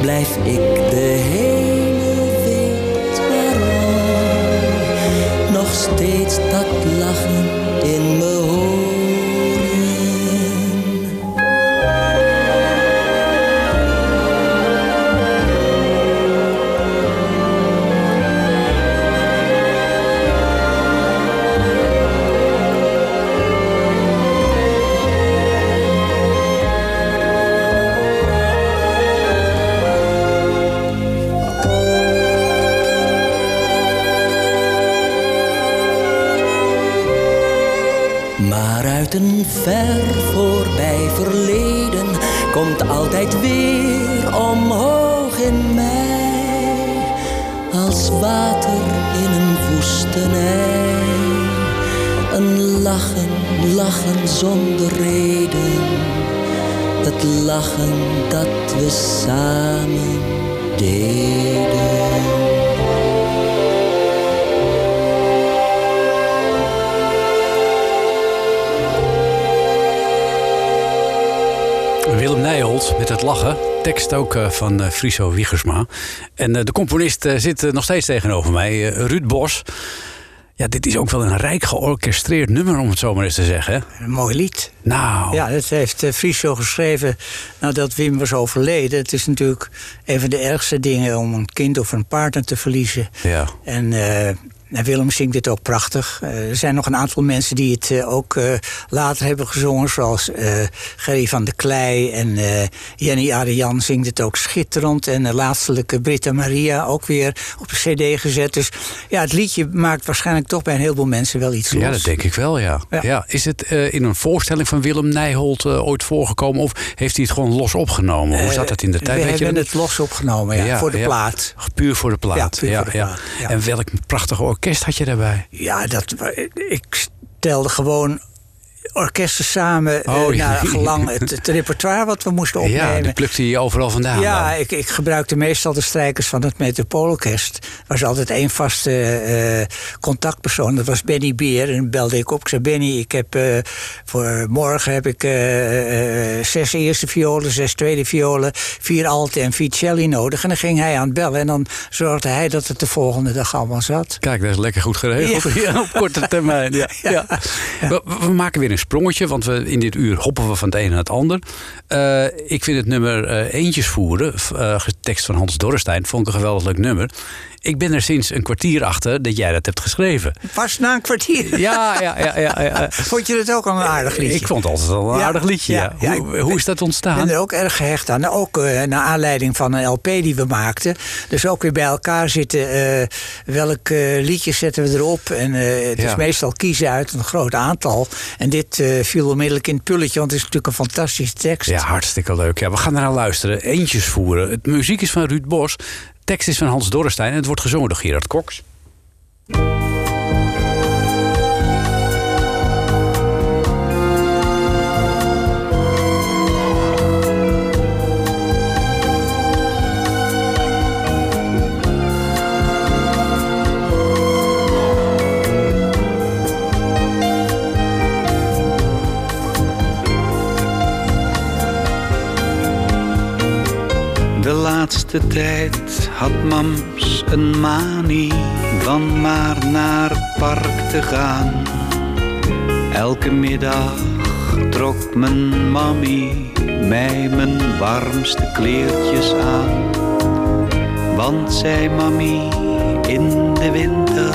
blijf ik de hemel weet waarom. Nog steeds dat lachen in me een ver voorbij verleden komt altijd weer omhoog in mij. Als water in een woestenij. Een lachen, lachen zonder reden. Het lachen dat we samen deden. Willem Nijholt met het lachen. Tekst ook eh, van eh, Friso Wiegersma. En eh, de componist zit nog steeds tegenover mij, Ruud Bos. Ja, dit is ook wel een rijk georchestreerd nummer, om het zo maar eens te zeggen. Een mooi lied. Nou. Ja, dat heeft Friso geschreven nadat Wim was overleden. Het is natuurlijk een van de ergste dingen om een kind of een partner te verliezen. Ja. En uh, en Willem zingt dit ook prachtig. Uh, er zijn nog een aantal mensen die het uh, ook uh, later hebben gezongen, zoals Gerry van der Klei en Jenny Arian zingt het ook schitterend. En laatstelijke Britta Maria ook weer op de CD gezet. Dus ja, het liedje maakt waarschijnlijk toch bij een heleboel mensen wel iets los. Ja, dat denk ik wel, ja. ja. ja is het in een voorstelling van Willem Nijholt ooit voorgekomen of heeft hij het gewoon los opgenomen? Hoe zat dat in de tijd? We Weet hebben je het los opgenomen, ja, Ja, voor de plaat. Puur voor de plaat. Ja, ja, ja. En welk prachtig orkest had je daarbij? Ja, dat, ik stelde gewoon orkesten samen eh, Oh, ja. naar gelang het, het repertoire wat we moesten Ja, opnemen. die plukte je overal vandaan. Ja, dan. ik, ik gebruikte meestal de strijkers van het Metropoolorkest. Er was altijd één vaste eh, contactpersoon. Dat was Benny Beer. En dan belde ik op. Ik zei, Benny, ik heb, eh, voor morgen heb ik zes eerste violen, zes tweede violen, vier alte en vier celli nodig. En dan ging hij aan het bellen. En dan zorgde hij dat het de volgende dag allemaal zat. Kijk, dat is lekker goed geregeld. Ja. op korte termijn. Ja. Ja. We, we maken weer een sprongetje, want we, in dit uur hoppen we van het een naar het ander. Eh, ik vind het nummer eh, Eentjes voeren, eh, tekst van Hans Dorrestein, vond ik een geweldig nummer. Ik ben er sinds een kwartier achter dat jij dat hebt geschreven. Pas na een kwartier. Ja, ja, ja. ja, ja. Vond je het ook al een aardig liedje? Ik vond het altijd wel een Ja, aardig liedje. Ja, ja, hoe, hoe is dat Ik ontstaan? ben er ook erg gehecht aan. Ook eh, naar aanleiding van een LP die we maakten. Dus ook weer bij elkaar zitten. eh welk eh, liedje zetten we erop? En het is meestal kiezen uit een groot aantal. En dit viel onmiddellijk in het pulletje, want het is natuurlijk een fantastische tekst. Ja, hartstikke leuk. Ja, we gaan ernaar luisteren. Eentjes voeren. Het muziek is van Ruud Bos. Tekst is van Hans Dorrestein en het wordt gezongen door Gerard Cox. De laatste tijd had mams een manie van maar naar het park te gaan. Elke middag trok mijn mammy mij mijn warmste kleertjes aan. Want zei mammy, in de winter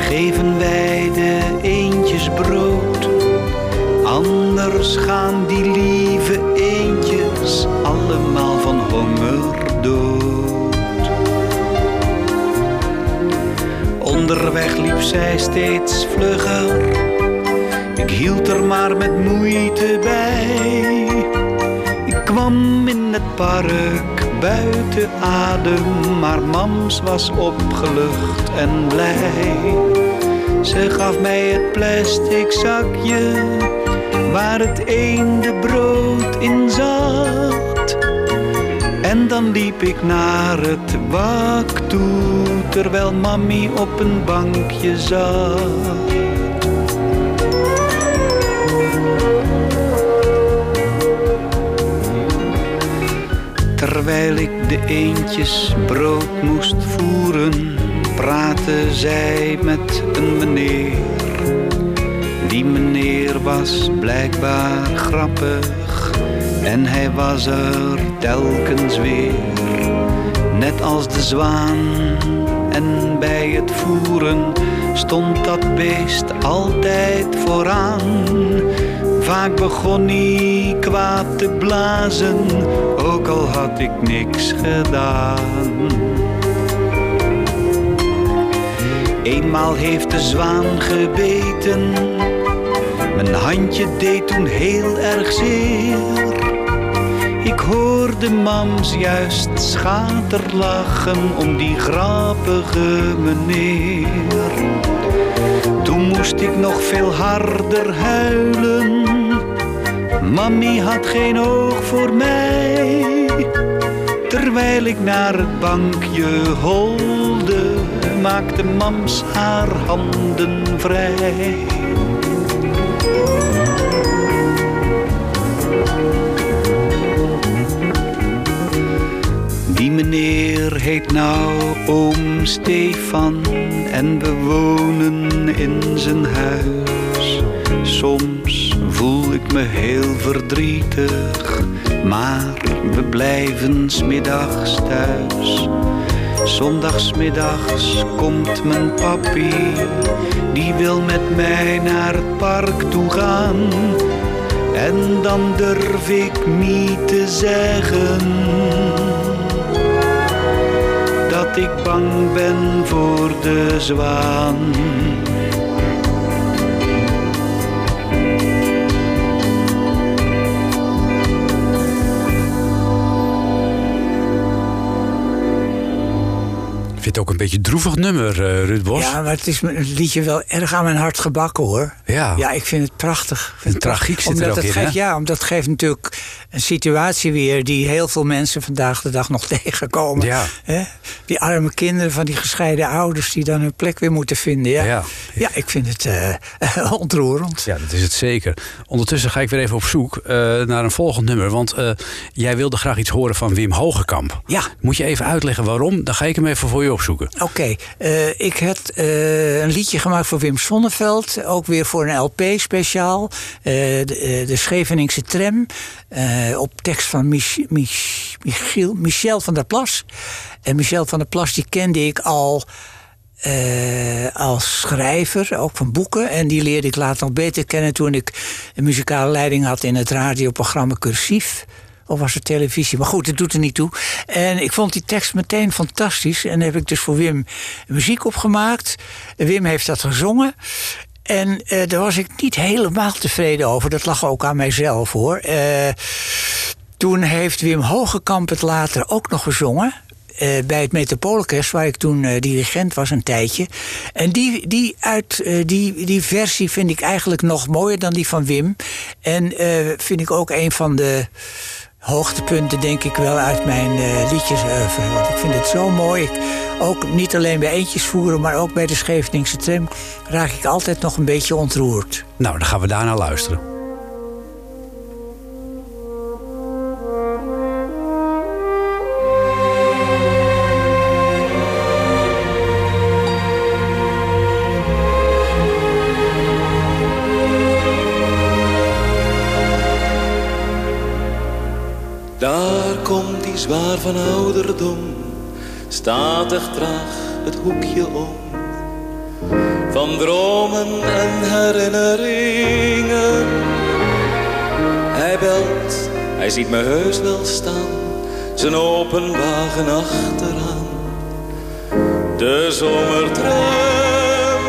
geven wij de eendjes brood. Anders gaan die lieve eendjes allemaal van honger dood. Onderweg liep zij steeds vlugger. Ik hield er maar met moeite bij. Ik kwam in het park buiten adem, maar mams was opgelucht en blij. Ze gaf mij het plastic zakje waar het eendebrood in zat. En dan liep ik naar het wak toe, terwijl mammy op een bankje zat. Terwijl ik de eendjes brood moest voeren, praatte zij met een meneer. Die meneer was blijkbaar grappig en hij was er telkens weer. Net als de zwaan en bij het voeren stond dat beest altijd vooraan. Vaak begon hij kwaad te blazen, ook al had ik niks gedaan. Eenmaal heeft de zwaan gebeten, mijn handje deed toen heel erg zeer. Ik hoorde mams juist schaterlachen om die grappige meneer. Toen moest ik nog veel harder huilen. Mammy had geen oog voor mij. Terwijl ik naar het bankje holde, maakte mams haar handen vrij. Meneer heet nou oom Stefan en we wonen in zijn huis. Soms voel ik me heel verdrietig, maar we blijven smiddags thuis. Zondagsmiddags komt mijn papi, die wil met mij naar het park toe gaan. En dan durf ik niet te zeggen ik bang ben voor de zwaan. Een beetje droevig nummer, uh, Ruud Bos. Ja, maar het is een liedje wel erg aan mijn hart gebakken hoor. Ja. Ja, ik vind het prachtig. Een tragiek zit er omdat ook het in, geeft? Ja, omdat het geeft natuurlijk een situatie weer die heel veel mensen vandaag de dag nog tegenkomen. Ja. Hè? Die arme kinderen van die gescheiden ouders die dan hun plek weer moeten vinden. Ja, Ja. ja. ik vind het eh, ontroerend. Ja, dat is het zeker. Ondertussen ga ik weer even op zoek eh, naar een volgend nummer. Want jij wilde graag iets horen van Wim Hogekamp. Ja. Moet je even uitleggen waarom? Dan ga ik hem even voor je opzoeken. Oké, eh, ik heb eh, een liedje gemaakt voor Wim Sonneveld. Ook weer voor een LP speciaal. Eh, de, de Scheveningse Tram. op tekst van Michel van der Plas. En Michel van der Plas die kende ik al als schrijver, ook van boeken. En die leerde ik later nog beter kennen toen ik een muzikale leiding had in het radioprogramma Cursief. Of was het televisie? Maar goed, het doet er niet toe. En ik vond die tekst meteen fantastisch. En heb ik dus voor Wim muziek opgemaakt. Wim heeft dat gezongen. En eh, daar was ik niet helemaal tevreden over. Dat lag ook aan mijzelf hoor. Eh, toen heeft Wim Hogekamp het later ook nog gezongen. eh, bij het Metropoolorkest, waar ik toen dirigent was een tijdje. En die, die, uit, die, die versie vind ik eigenlijk nog mooier dan die van Wim. En vind ik ook een van de hoogtepunten, denk ik wel, uit mijn liedjesoeuvre. Want ik vind het zo mooi. Ook niet alleen bij eentjes voeren, maar ook bij de Scheveningse tram... raak ik altijd nog een beetje ontroerd. Nou, dan gaan we daarna luisteren. Zwaar van ouderdom, statig traag het hoekje om. Van dromen en herinneringen. Hij belt, hij ziet me heus wel staan, zijn open wagen achteraan. De zomertram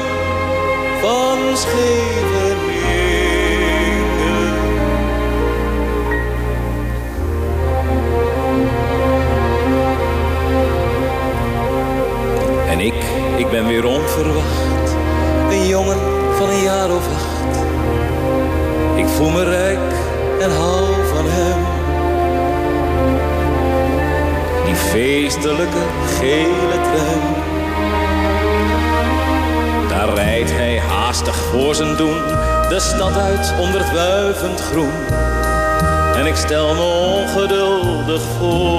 van Scheveningen. Ben weer onverwacht, een jongen van een jaar of acht. Ik voel me rijk en hou van hem. Die feestelijke gele tram. Daar rijdt hij haastig voor zijn doen, de stad uit onder het wuivend groen. En ik stel me ongeduldig voor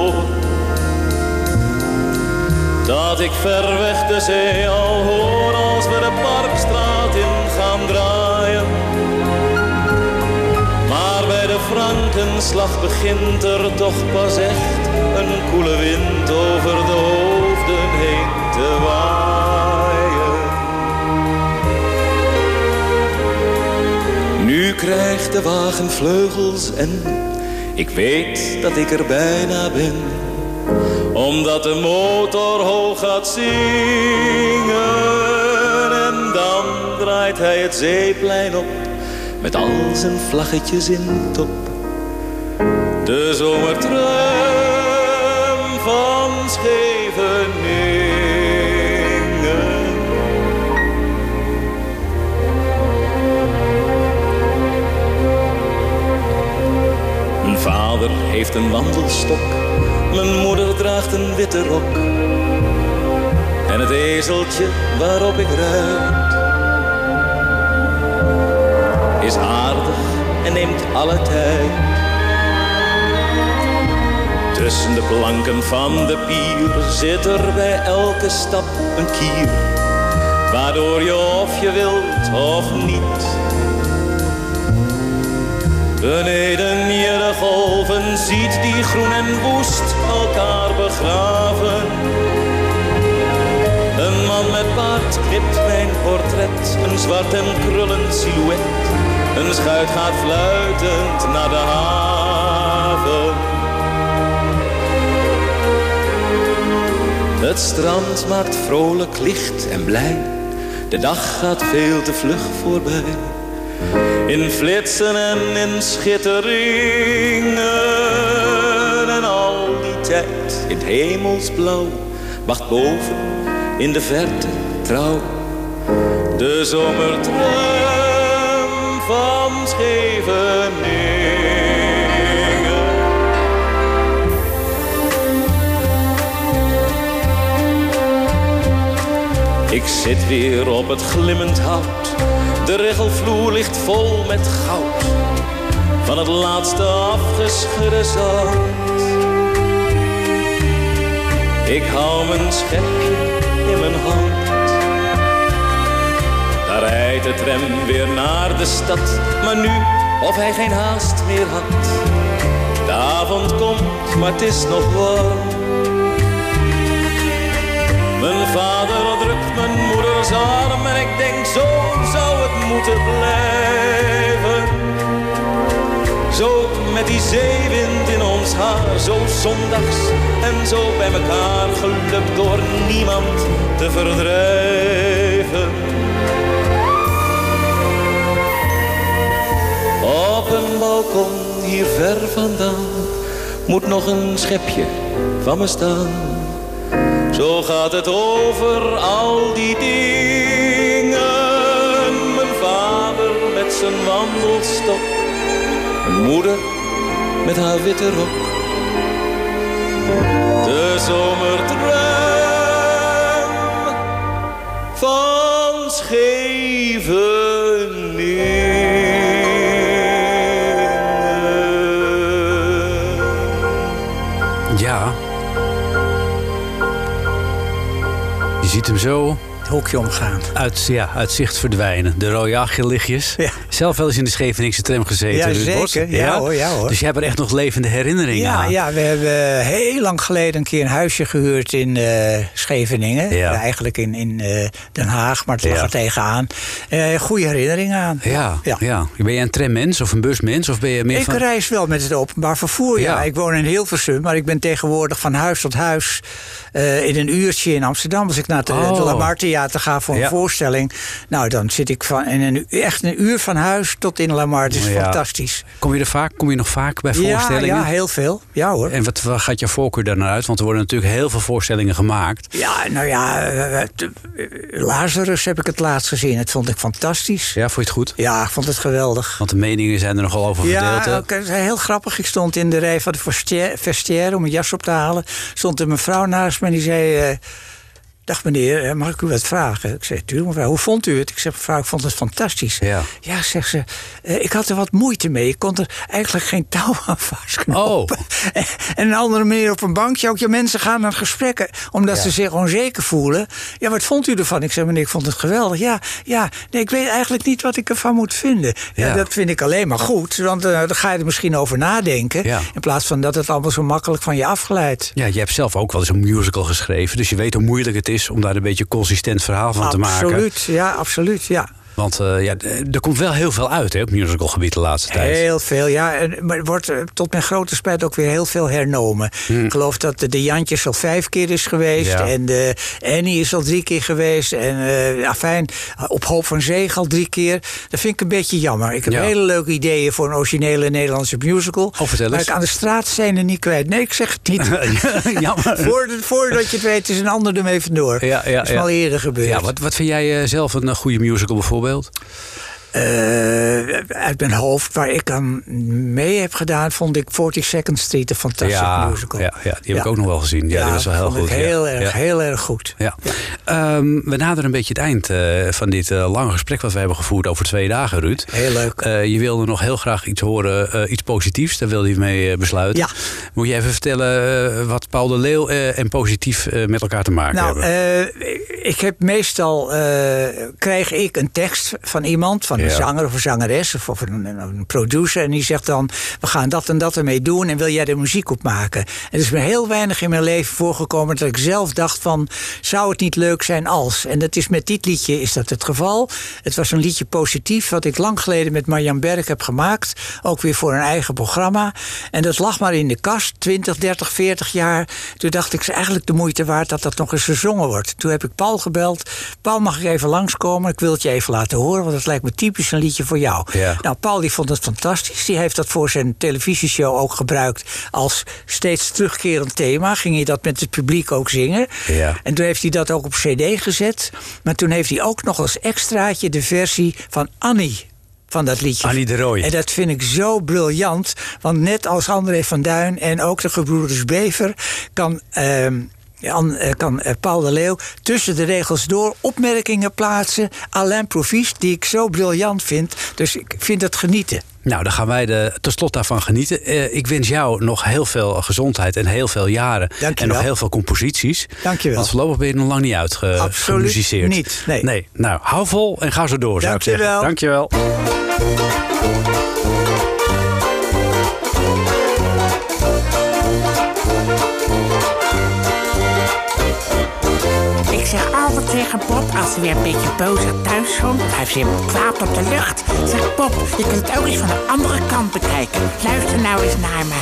ik ver weg de zee al hoor als we de parkstraat in gaan draaien. Maar bij de Frankenslag begint er toch pas echt een koele wind over de hoofden heen te waaien. Nu krijgt de wagen vleugels en ik weet dat ik er bijna ben omdat de motor hoog gaat zingen. En dan draait hij het zeeplein op, met al zijn vlaggetjes in top. De zomertram van Scheveningen. Mijn vader heeft een wandelstok mijn moeder draagt een witte rok. En het ezeltje waarop ik rijd Is aardig en neemt alle tijd. Tussen de planken van de pier Zit er bij elke stap een kier. Waardoor je of je wilt of niet. Beneden je de golven ziet die groen en woest begraven. Een man met baard knipt mijn portret, een zwart en krullend silhouet. Een schuit gaat fluitend naar de haven. Het strand maakt vrolijk licht en blij. De dag gaat veel te vlug voorbij. In flitsen en in schitteringen In het hemelsblauw Wacht boven in de verte trouw. De zomertram van Scheveningen. Ik zit weer op het glimmend hout. De regelvloer ligt vol met goud. Van het laatste afgeschudde zand. Ik hou mijn schepje in mijn hand. Daar rijdt de tram weer naar de stad. Maar nu, of hij geen haast meer had. De avond komt, maar het is nog warm. Mijn vader drukt mijn moeders arm en ik denk zo zou het moeten blijven. Zo met die zeewind in ons haar, zo zondags en zo bij elkaar gelukt door niemand te verdrijven. Op een balkon hier ver vandaan moet nog een schepje van me staan. Zo gaat het over al die dingen. Mijn vader met zijn wandelstok. Moeder met haar witte rok. De zomertram van Scheveningen. Ja. Je ziet hem zo Het hoekje omgaan. uit, ja, uit zicht verdwijnen. De rode achterlichtjes. Ja. Zelf wel eens in de Scheveningse tram gezeten. Ja, zeker. Ja, hoor, ja, hoor. Dus je hebt er echt nog levende herinneringen Ja, aan. ja, we hebben heel lang geleden een keer een huisje gehuurd in eh, Scheveningen. Ja. Eigenlijk in, in eh, Den Haag, maar het lag Ja. er tegenaan. Eh goede herinneringen aan. Ja, ja. Ben je een trammens of een busmens? Of ben je meer Ik van... reis wel met het openbaar vervoer. Ja. Ja. Ik woon in Hilversum, maar ik ben tegenwoordig van huis tot huis. in een uurtje in Amsterdam. Als ik naar het Oh. de Lamar Theater ga voor een Ja. voorstelling. Nou, dan zit ik van, in een, echt een uur van huis tot in Lamar. Het is Ja. fantastisch. Kom je er vaak? Kom je nog vaak bij voorstellingen? ja, heel veel. Ja hoor. En wat, wat gaat je voorkeur daar naar uit? Want er worden natuurlijk heel veel voorstellingen gemaakt. Ja, nou ja, eh, eh, eh, Lazarus heb ik het laatst gezien. Dat vond ik fantastisch. Ja, vond je het goed? Ja, ik vond het geweldig. Want de meningen zijn er nogal over verdeeld. Ja, ook, heel grappig. Ik stond in de rij van de vestiaire- om een jas op te halen. Stond een mevrouw naast me en die zei... Dag meneer, mag ik u wat vragen? Ik zei, tuurlijk mevrouw, hoe vond u het? Ik zeg, mevrouw, ik vond het fantastisch. Ja. Ja, zegt ze, eh, ik had er wat moeite mee. Ik kon er eigenlijk geen touw aan vastknopen. Oh. En een andere meneer op een bankje ook. Ja, mensen gaan naar gesprekken omdat Ja. ze zich onzeker voelen. Ja, wat vond u ervan? Ik zei, meneer, ik vond het geweldig. Ja, ja nee, ik weet eigenlijk niet wat ik ervan moet vinden. Ja, Ja. dat vind ik alleen maar goed. Want eh, dan ga je er misschien over nadenken. Ja. In plaats van dat het allemaal zo makkelijk van je afglijdt. Ja, je hebt zelf ook wel eens een musical geschreven. Dus je weet hoe moeilijk het is om daar een beetje consistent verhaal van te maken. Absoluut, ja, absoluut, ja. Want eh, ja, er komt wel heel veel uit hè, op musicalgebied de laatste tijd. Heel veel, ja. En, maar er wordt eh, tot mijn grote spijt ook weer heel veel hernomen. Ik geloof dat de, de Jantjes al vijf keer is geweest. Hmm. Ja. En de Annie is al drie keer geweest. En eh ja, fijn, op Hoop van Zeeg al drie keer. Dat vind ik een beetje jammer. Ik heb Ja. hele leuke ideeën voor een originele Nederlandse musical. Oh, vertel maar eens. ik aan de straat zijn er niet kwijt. Nee, ik zeg het niet. Jammer. Voordat, voordat je het weet is een ander ermee vandoor. Ja, ja, dat is al eerder gebeurd. Ja, wat, wat vind jij eh, zelf een eh, goede musical bijvoorbeeld? bijvoorbeeld? Eh, uit mijn hoofd, waar ik aan mee heb gedaan, vond ik 42nd Street een fantastische ja, musical. Ja, ja, die heb ik ook nog wel gezien. Ja, die was wel heel vond goed. ja. Heel, erg, heel erg goed. Ja. Ehm, we naderen een beetje het eind eh, van dit eh, lange gesprek wat we hebben gevoerd over twee dagen, Ruud. Heel leuk. Je wilde nog heel graag iets horen, iets positiefs. Daar wilde je mee besluiten. Ja. Moet je even vertellen wat Paul de Leeuw en positief met elkaar te maken Nou, hebben? ik heb meestal krijg ik een tekst van iemand, van een zanger of een zangeres of, of een, producer, en die zegt dan: we gaan dat en dat ermee doen en wil jij er muziek op maken? Het is me heel weinig in mijn leven voorgekomen dat ik zelf dacht van zou het niet leuk zijn als? En dat is met dit liedje is dat het geval. Het was een liedje positief wat ik lang geleden met Marjan Berg heb gemaakt, ook weer voor een eigen programma. En dat lag maar in de kast, 20, 30, 40 jaar. Toen dacht ik, het is eigenlijk de moeite waard dat dat nog eens gezongen wordt. Toen heb ik Paul gebeld. Paul, mag ik even langskomen? Ik wil het je even laten horen, want het lijkt me typisch een liedje voor jou. Ja. Nou, Paul die vond het fantastisch. Die heeft dat voor zijn televisieshow ook gebruikt als steeds terugkerend thema. Ging hij dat met het publiek ook zingen. Ja. En toen heeft hij dat ook op cd gezet. Maar toen heeft hij ook nog als extraatje de versie van Annie van dat liedje. Annie de Rooij. En dat vind ik zo briljant. Want net als André van Duin en ook de gebroeders Bever... kan, ehm, Jan- eh, kan eh, Paul de Leeuw tussen de regels door opmerkingen plaatsen... à l'improviste, die ik zo briljant vind. Dus ik vind het genieten. Nou, dan gaan wij de, tot slot daarvan genieten. Eh, ik wens jou nog heel veel gezondheid en heel veel jaren. Dank en nog heel veel composities. Dank je wel. Want voorlopig ben je nog lang niet uitgemusiceerd. niet, nee. nee. Nou, hou vol en ga zo door, zou ik Dank je zeggen. wel. Dank je wel. Tegen als hij weer een beetje boos thuis komt. Hij heeft weer kwaad op de lucht. Zeg Bob, je kunt het ook eens van de andere kant bekijken. Luister nou eens naar me.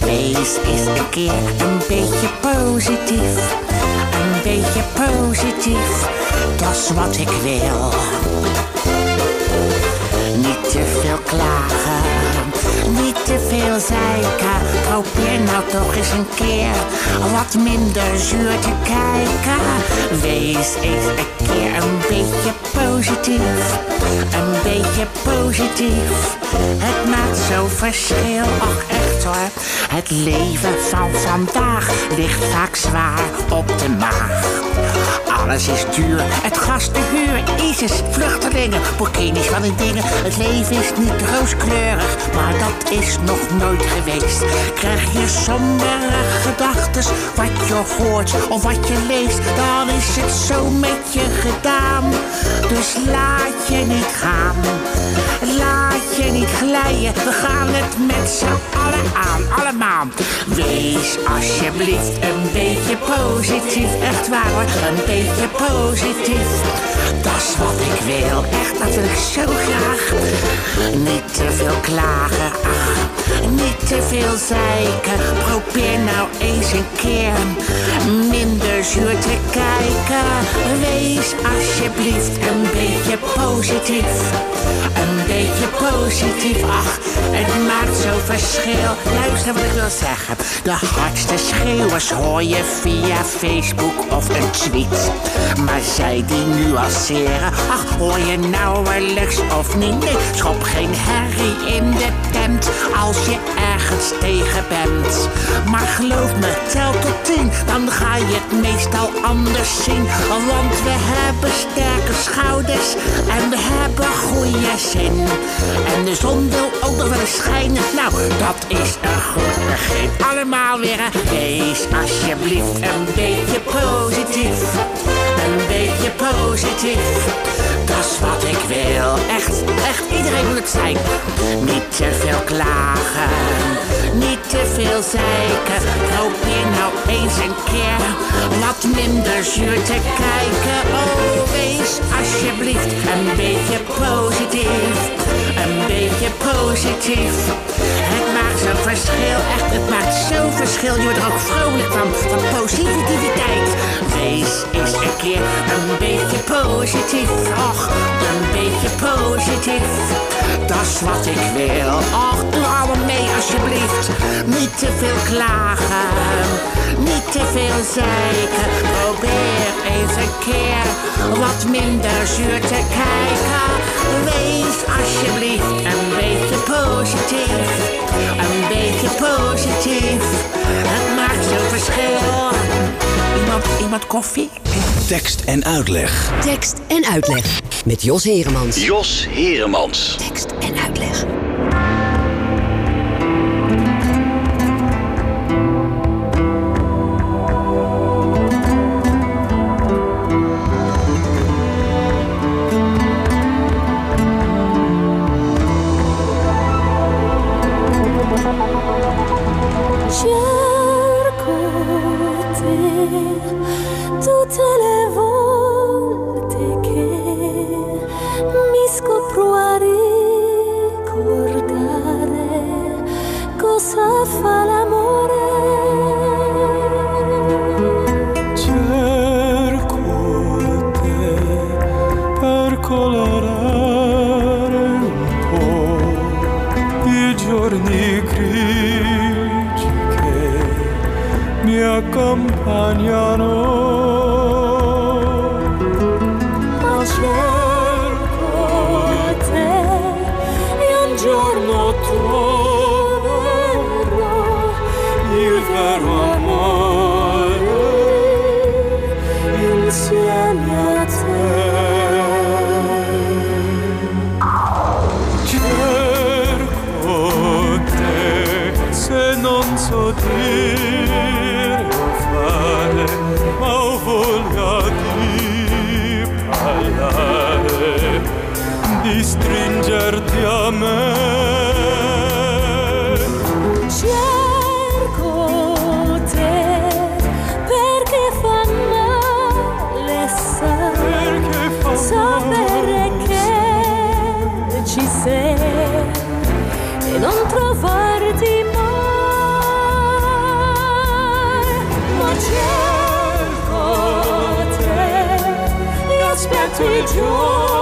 Wees eens een keer een beetje positief. Een beetje positief. Dat is wat ik wil. Niet te veel klagen, niet te veel zeiken. Probeer nou toch eens een keer wat minder zuur te kijken. Wees eens een keer een beetje positief, een beetje positief. Het maakt zo'n verschil, ach echt hoor. Het leven van vandaag ligt vaak zwaar op de maag. Alles is duur, het gas, de huur, ISIS, vluchtelingen, burkinis van die dingen. Het leven is niet rooskleurig, maar dat is nog nooit geweest. Krijg je sombere gedachtes, wat je hoort of wat je leest, dan is het zo met je gedaan. Dus laat je niet gaan, laat je niet glijden, we gaan het met z'n allen aan, allemaal. Wees alsjeblieft een beetje positief, echt waar een beetje positief. Dat is wat ik wil, echt, dat wil ik zo graag. Niet te veel klagen, ach, niet te veel zeiken. Probeer nou eens een keer zuur te kijken. Wees alsjeblieft een beetje positief. Een beetje positief, ach, het maakt zo'n verschil. Luister wat ik wil zeggen. De hardste schreeuwers hoor je via Facebook of een tweet. Maar zij die nuanceren, ach, hoor je nauwelijks of niet? Nee, schop geen herrie in de tent als je ergens tegen bent. Maar geloof me, tel tot tien, dan ga je het meestal anders zien. Want we hebben sterke schouders en we hebben goede zin. En de zon wil ook nog wel eens schijnen. Nou, dat is een goed begin. Allemaal weer, wees alsjeblieft een beetje positief. Beetje positief. Dat is wat ik wil. Echt, echt, iedereen moet het zijn. Niet te veel klagen. Niet te veel zeiken. Probeer nou eens een keer wat minder zuur te kijken. Oh, wees alsjeblieft een beetje positief. Een beetje positief. Het maakt zo'n verschil. Echt, het maakt zo'n verschil. Je wordt er ook vrolijk van. Van positiviteit. Wees eens een keer een beetje positief. Och, een beetje positief. Dat is wat ik wil. Och, doe allemaal mee alsjeblieft. Niet te veel klagen. Niet te veel zeiken. Probeer eens een keer wat minder zuur te kijken. Wees alsjeblieft een beetje positief. Een beetje positief. Het maakt zo'n verschil. Iemand, iemand koffie? Tekst en uitleg. Tekst en uitleg met Jos Heremans. Jos Heremans. Tekst en uitleg. 却 Señor 最初。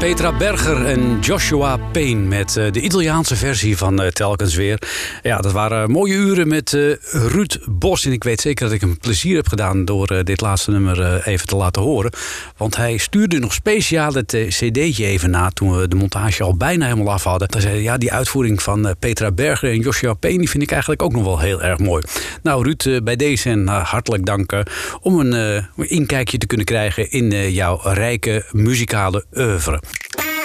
Petra Berger en Joshua Payne met eh, de Italiaanse versie van eh, Telkens Weer. Ja, dat waren mooie uren met eh, Ruud Bos. En ik weet zeker dat ik hem plezier heb gedaan door dit laatste nummer even te laten horen. Want hij stuurde nog speciaal het cd'tje even na toen we de montage al bijna helemaal af hadden. Hij zei ja, die uitvoering van Petra Berger en Joshua Payne die vind ik eigenlijk ook nog wel heel erg mooi. Nou Ruud, bij deze en hartelijk dank eh, om een inkijkje te kunnen krijgen in jouw rijke muzikale oeuvre.